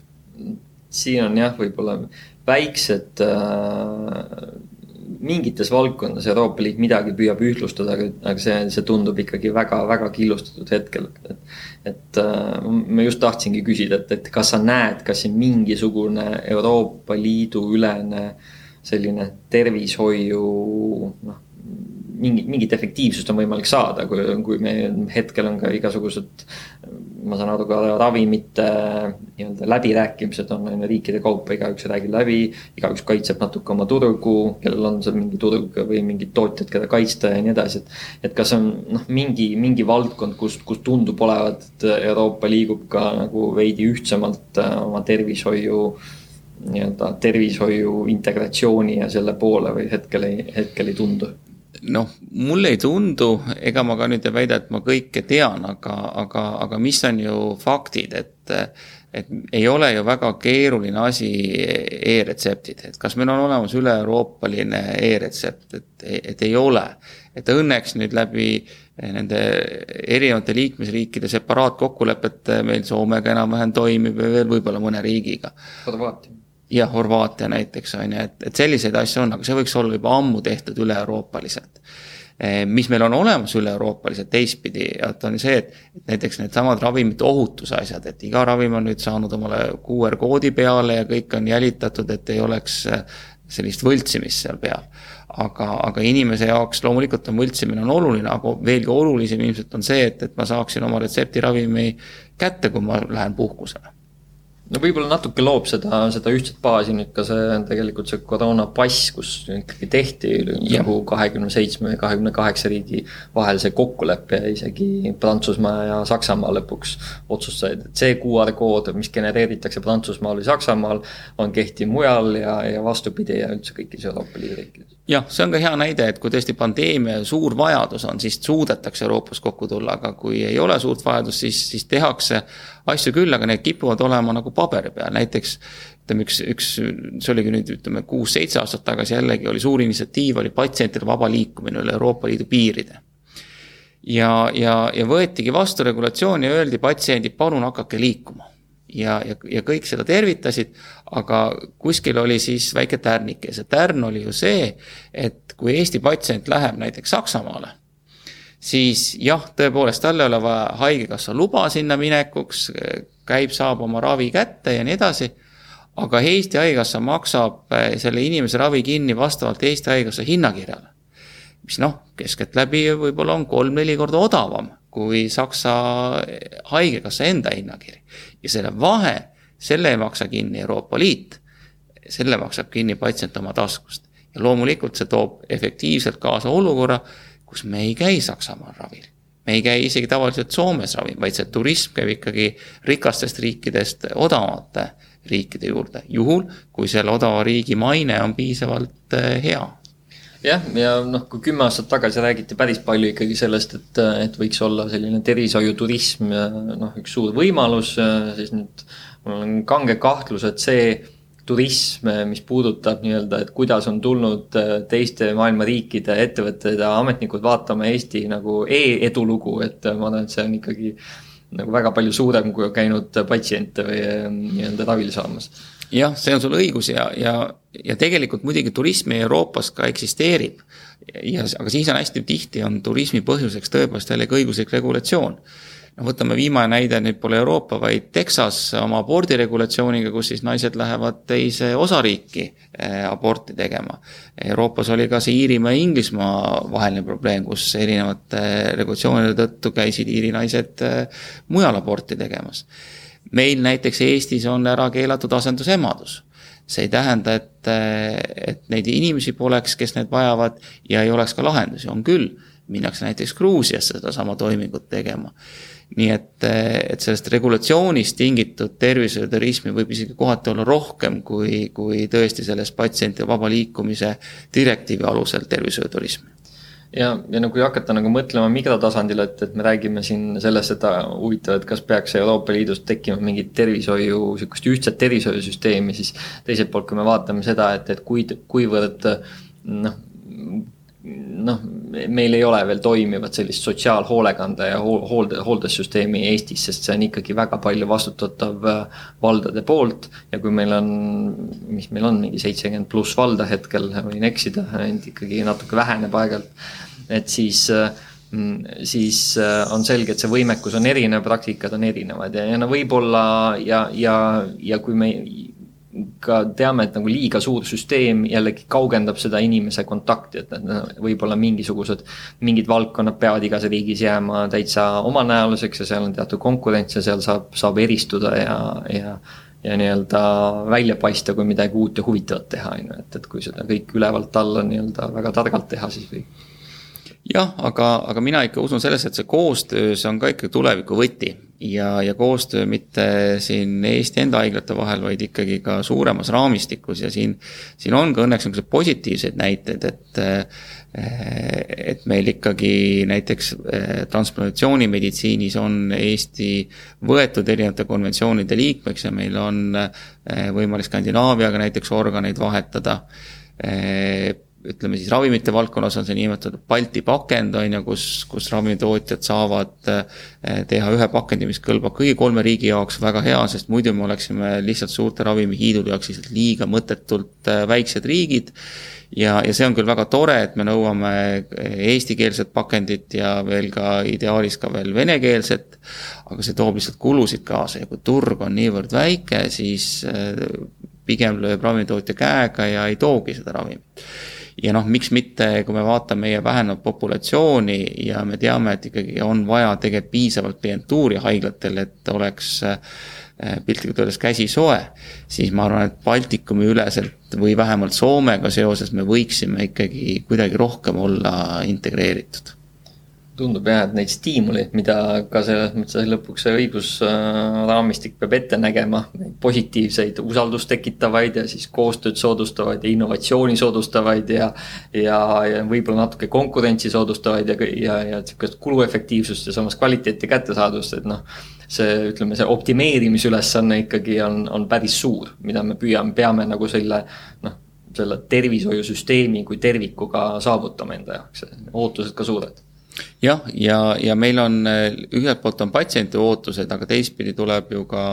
siin on jah, võib-olla väiksed äh, mingites valdkondades Euroopa Liit midagi püüab ühtlustada, aga, see, see tundub ikkagi väga-väga killustatud hetkel, et. et ma just tahtsingi küsida, et, et kas sa näed, kas siin mingisugune Euroopa Liidu ülene selline tervishoiu noh mingi, mingit efektiivsust on võimalik saada, kui, kui me hetkel on ka igasugused. ma saan aru, ka ravimite nii-öelda läbirääkimised on on ju riikide kaupa, igaüks räägib läbi. igaüks kaitseb natuke oma turgu, kellel on seal mingi turg või mingid tootjad, keda kaitsta ja nii edasi, et. et kas on noh, mingi, mingi valdkond, kus, kus tundub olevat, et Euroopa liigub ka nagu veidi ühtsemalt äh, oma tervishoiu nii-öelda tervishoiu integratsiooni ja selle poole või hetkel ei, hetkel ei tundu noh, mulle ei tundu, ega ma ka nüüd ei väida, et ma kõike tean, aga, aga, aga mis on ju faktid, et et ei ole ju väga keeruline asi e-retseptid, et kas meil on olemas üle-euroopaline e-retsept, et, et ei ole. et õnneks nüüd läbi nende erinevate liikmesriikide separaatkokkulepete meil Soomega enam-vähem toimib ja veel võib-olla mõne riigiga. Horvaatia ja Horvaatia näiteks on ju, et, et selliseid asju on, aga see võiks olla juba ammu tehtud üle-euroopaliselt. Eh, mis meil on olemas üle-euroopaliselt teistpidi, et on see, et, et näiteks needsamad ravimite ohutuse asjad, et iga ravim on nüüd saanud omale QR koodi peale ja kõik on jälitatud, et ei oleks eh, sellist võltsimist seal peal. aga, aga inimese jaoks loomulikult on võltsimine on oluline, aga veelgi olulisem ilmselt on see, et, et ma saaksin oma retseptiravimi kätte, kui ma lähen puhkusele no võib-olla natuke loob seda, seda ühtset baasi nüüd ka see tegelikult see koroonapass, kus ikkagi tehti nagu kahekümne seitsme ja kahekümne kaheksa riigi vahel see kokkulepe ja isegi Prantsusmaa ja Saksamaa lõpuks otsustasid, et see QR kood, mis genereeritakse Prantsusmaal või Saksamaal, on kehtiv mujal ja, ja vastupidi ja üldse kõikides Euroopa Liidu riikides jah, see on ka hea näide, et kui tõesti pandeemia suur vajadus on, siis suudetakse Euroopas kokku tulla, aga kui ei ole suurt vajadust, siis, siis tehakse asju küll, aga need kipuvad olema nagu paberi peal, näiteks ütleme, üks, üks, see oligi nüüd ütleme kuus-seitse aastat tagasi jällegi oli suur initsiatiiv, oli patsientide vaba liikumine üle Euroopa Liidu piiride. ja, ja, ja võetigi vastu regulatsioon ja öeldi patsiendid, palun hakake liikuma ja, ja, ja kõik seda tervitasid, aga kuskil oli siis väike tärnike ja see tärn oli ju see, et kui Eesti patsient läheb näiteks Saksamaale, siis jah, tõepoolest, tal ei ole vaja haigekassa luba sinna minekuks, käib, saab oma ravi kätte ja nii edasi aga Eesti Haigekassa maksab eh, selle inimese ravi kinni vastavalt Eesti Haigekassa hinnakirjale. mis noh, keskeltläbi võib-olla on kolm-neli korda odavam kui Saksa Haigekassa enda hinnakiri. Ja selle vahe, selle ei maksa kinni Euroopa Liit, selle maksab kinni patsient oma taskust. ja loomulikult see toob efektiivselt kaasa olukorra, kus me ei käi Saksamaal ravil. Me ei käi isegi tavaliselt Soomes ravim, vaid see turism käib ikkagi rikastest riikidest odavamate riikide juurde, juhul kui selle odava riigi maine on piisavalt eh, hea jah, ja noh, kui kümme aastat tagasi räägiti päris palju ikkagi sellest, et, et võiks olla selline tervishoiuturism noh, üks suur võimalus, siis nüüd mul on kange kahtlus, et see turism, mis puudutab nii-öelda, et kuidas on tulnud teiste maailma riikide ettevõtted ja ametnikud vaatama Eesti nagu e-edulugu, et ma arvan, et see on ikkagi nagu väga palju suurem, kui on käinud patsiente või ehm, nii-öelda ravile saamas. Jah, see on sul õigus ja, ja, ja tegelikult muidugi turism Euroopas ka eksisteerib. ja, aga siis on hästi tihti on turismi põhjuseks tõepoolest jällegi õiguslik regulatsioon no võtame viimane näide, nüüd pole Euroopa, vaid Texas oma abordiregulatsiooniga, kus siis naised lähevad teise osariiki eh, aborti tegema. Euroopas oli ka see Iirimaa ja Inglismaa vaheline probleem, kus erinevate regulatsioonide tõttu käisid Iiri naised eh, mujal aborti tegemas. Meil näiteks Eestis on ära keelatud asendusemadus. See ei tähenda, et, et neid inimesi poleks, kes neid vajavad ja ei oleks ka lahendusi, on küll. minnakse näiteks Gruusiasse sedasama toimingut tegema. Nii et, et sellest regulatsioonist tingitud tervishoiuturismi võib isegi kohati olla rohkem kui, kui tõesti selles patsientide vaba liikumise direktiivi alusel tervishoiuturismi ja, ja no kui hakata nagu mõtlema mikrotasandil, et, et me räägime siin sellest, et huvitav, et kas peaks Euroopa Liidus tekkima mingit tervishoiu, sihukest ühtset tervishoiusüsteemi, siis teiselt poolt, kui me vaatame seda, et, et kuid, kuivõrd noh, noh, meil ei ole veel toimivat sellist sotsiaalhoolekande ja hoolde, hooldessüsteemi Eestis, sest see on ikkagi väga palju vastutatav äh, valdade poolt. ja kui meil on, mis meil on, mingi seitsekümmend pluss valda hetkel, võin eksida, ainult ikkagi natuke väheneb aeg-ajalt. et siis mm, siis äh, on selge, et see võimekus on erinev, praktikad on erinevad ja, ja no võib-olla ja, ja, ja kui me ka teame, et nagu liiga suur süsteem jällegi kaugendab seda inimese kontakti, et need võib-olla mingisugused, mingid valdkonnad peavad igas riigis jääma täitsa omanäoliseks ja seal on teatud konkurents ja seal saab, saab eristuda ja, ja ja nii-öelda välja paista, kui midagi uut ja huvitavat teha, on ju, et, et kui seda kõik ülevalt alla nii-öelda väga targalt teha, siis võib jah, aga, aga mina ikka usun sellesse, et see koostöö, see on ka ikka tuleviku võti. ja, ja koostöö mitte siin Eesti enda haiglate vahel, vaid ikkagi ka suuremas raamistikus ja siin, siin on ka õnneks niisuguseid positiivseid näiteid, et et meil ikkagi näiteks eh, transplantatsioonimeditsiinis on Eesti võetud erinevate konventsioonide liikmeks ja meil on eh, võimalik Skandinaaviaga näiteks organeid vahetada eh, ütleme siis ravimite valdkonnas on see niinimetatud Balti pakend, on ju, kus, kus ravimitootjad saavad eh, teha ühe pakendi, mis kõlbab kõigi kolme riigi jaoks väga hea, sest muidu me oleksime lihtsalt suurte ravimihiidude jaoks lihtsalt liiga mõttetult eh, väiksed riigid. ja, ja see on küll väga tore, et me nõuame eh, eestikeelset pakendit ja veel ka ideaalis ka veel venekeelset, aga see toob lihtsalt kulusid kaasa ja kui turg on niivõrd väike, siis pigem lööb ravimitootja käega ja ei toogi seda ravimit ja noh, miks mitte, kui me vaatame meie vähenevat populatsiooni ja me teame, et ikkagi on vaja tegelikult piisavalt klientuuri haiglatel, et oleks äh, piltlikult öeldes käsi soe, siis ma arvan, et Baltikumi üleselt või vähemalt Soomega seoses me võiksime ikkagi kuidagi rohkem olla integreeritud tundub jah, et neid stiimuleid, mida ka selles mõttes lõpuks see õigusraamistik peab ette nägema, positiivseid usaldust tekitavaid ja siis koostööd soodustavaid ja innovatsiooni soodustavaid ja ja, ja võib-olla natuke konkurentsi soodustavaid ja, ja, ja niisugust kuluefektiivsust ja samas kvaliteeti kättesaadavust, et noh, see, ütleme, see optimeerimisülesanne ikkagi on, on päris suur, mida me püüame, peame nagu selle noh, selle tervishoiusüsteemi kui tervikuga saavutama enda jaoks, ootused ka suured jah, ja, ja, ja meil on ühelt poolt on patsiendi ootused, aga teistpidi tuleb ju ka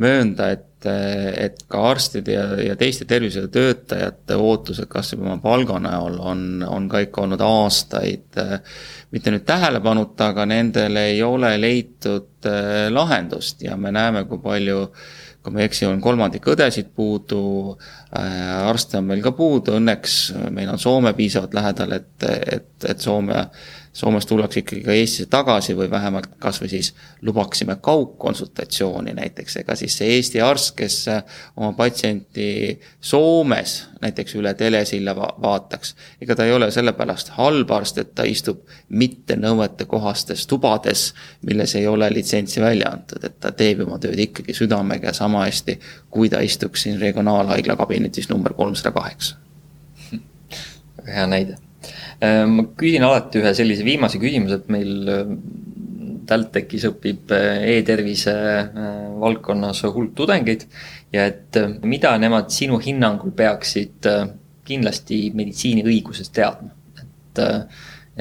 möönda, et, et ka arstide ja, ja teiste tervishoiutöötajate ootused, kas või oma palga näol, on, on ka ikka olnud aastaid mitte nüüd tähelepanuta, aga nendele ei ole leitud lahendust. Ja me näeme, kui palju kui ma ei eksi, on kolmandik õdesid puudu, arste on meil ka puudu, õnneks meil on Soome piisavalt lähedal, et, et, et Soome Soomes tullakse ikkagi ka Eestisse tagasi või vähemalt kas või siis lubaksime kaugkonsultatsiooni näiteks, ega siis see Eesti arst, kes oma patsienti Soomes näiteks üle telesilla va vaataks, ega ta ei ole sellepärast halb arst, et ta istub mitte nõuetekohastes tubades, milles ei ole litsentsi välja antud, et ta teeb oma tööd ikkagi südamega ja sama hästi, kui ta istuks siin regionaalhaigla kabinetis number kolmsada kaheksa. hea näide ma küsin alati ühe sellise viimase küsimuse, et meil äh, TalTechis õpib äh, e-tervise valdkonnas hulk tudengeid ja et mida nemad sinu hinnangul peaksid kindlasti meditsiiniõigusest teadma, et,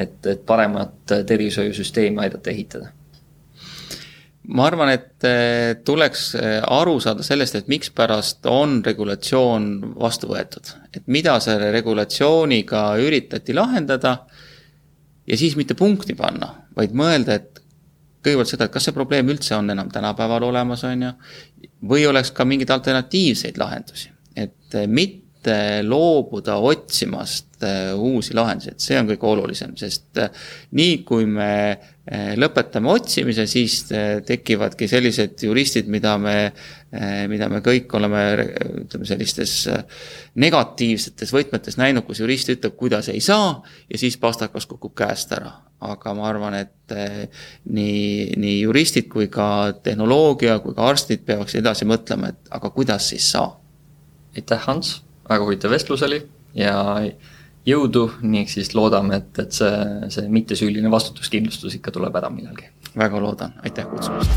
et, et paremat tervishoiusüsteemi aidata ehitada ma arvan, et eh, tuleks eh, aru saada sellest, et mikspärast on regulatsioon vastu võetud. et mida selle regulatsiooniga üritati lahendada ja siis mitte punkti panna, vaid mõelda, et kõigepealt seda, et kas see probleem üldse on enam tänapäeval olemas, on ju, või oleks ka mingeid alternatiivseid lahendusi. et eh, mitte loobuda otsimast uusi lahendusi, et see on kõige olulisem, sest nii kui me Eh, lõpetame otsimise, siis eh, tekivadki sellised juristid, mida me, eh, mida me kõik oleme, ütleme sellistes negatiivsetes võtmetes näinud, kus jurist ütleb, kuidas ei saa ja siis pastakas kukub käest ära. aga ma arvan, et nii, nii juristid kui ka tehnoloogia kui ka arstid peaks edasi mõtlema, et aga kuidas siis saab. aitäh, Hans, väga huvitav vestlus oli ja jõudu, ning siis loodame, et, et see, see mittesüüline vastutuskindlustus ikka tuleb ära millalgi. väga loodan, aitäh kutsumast.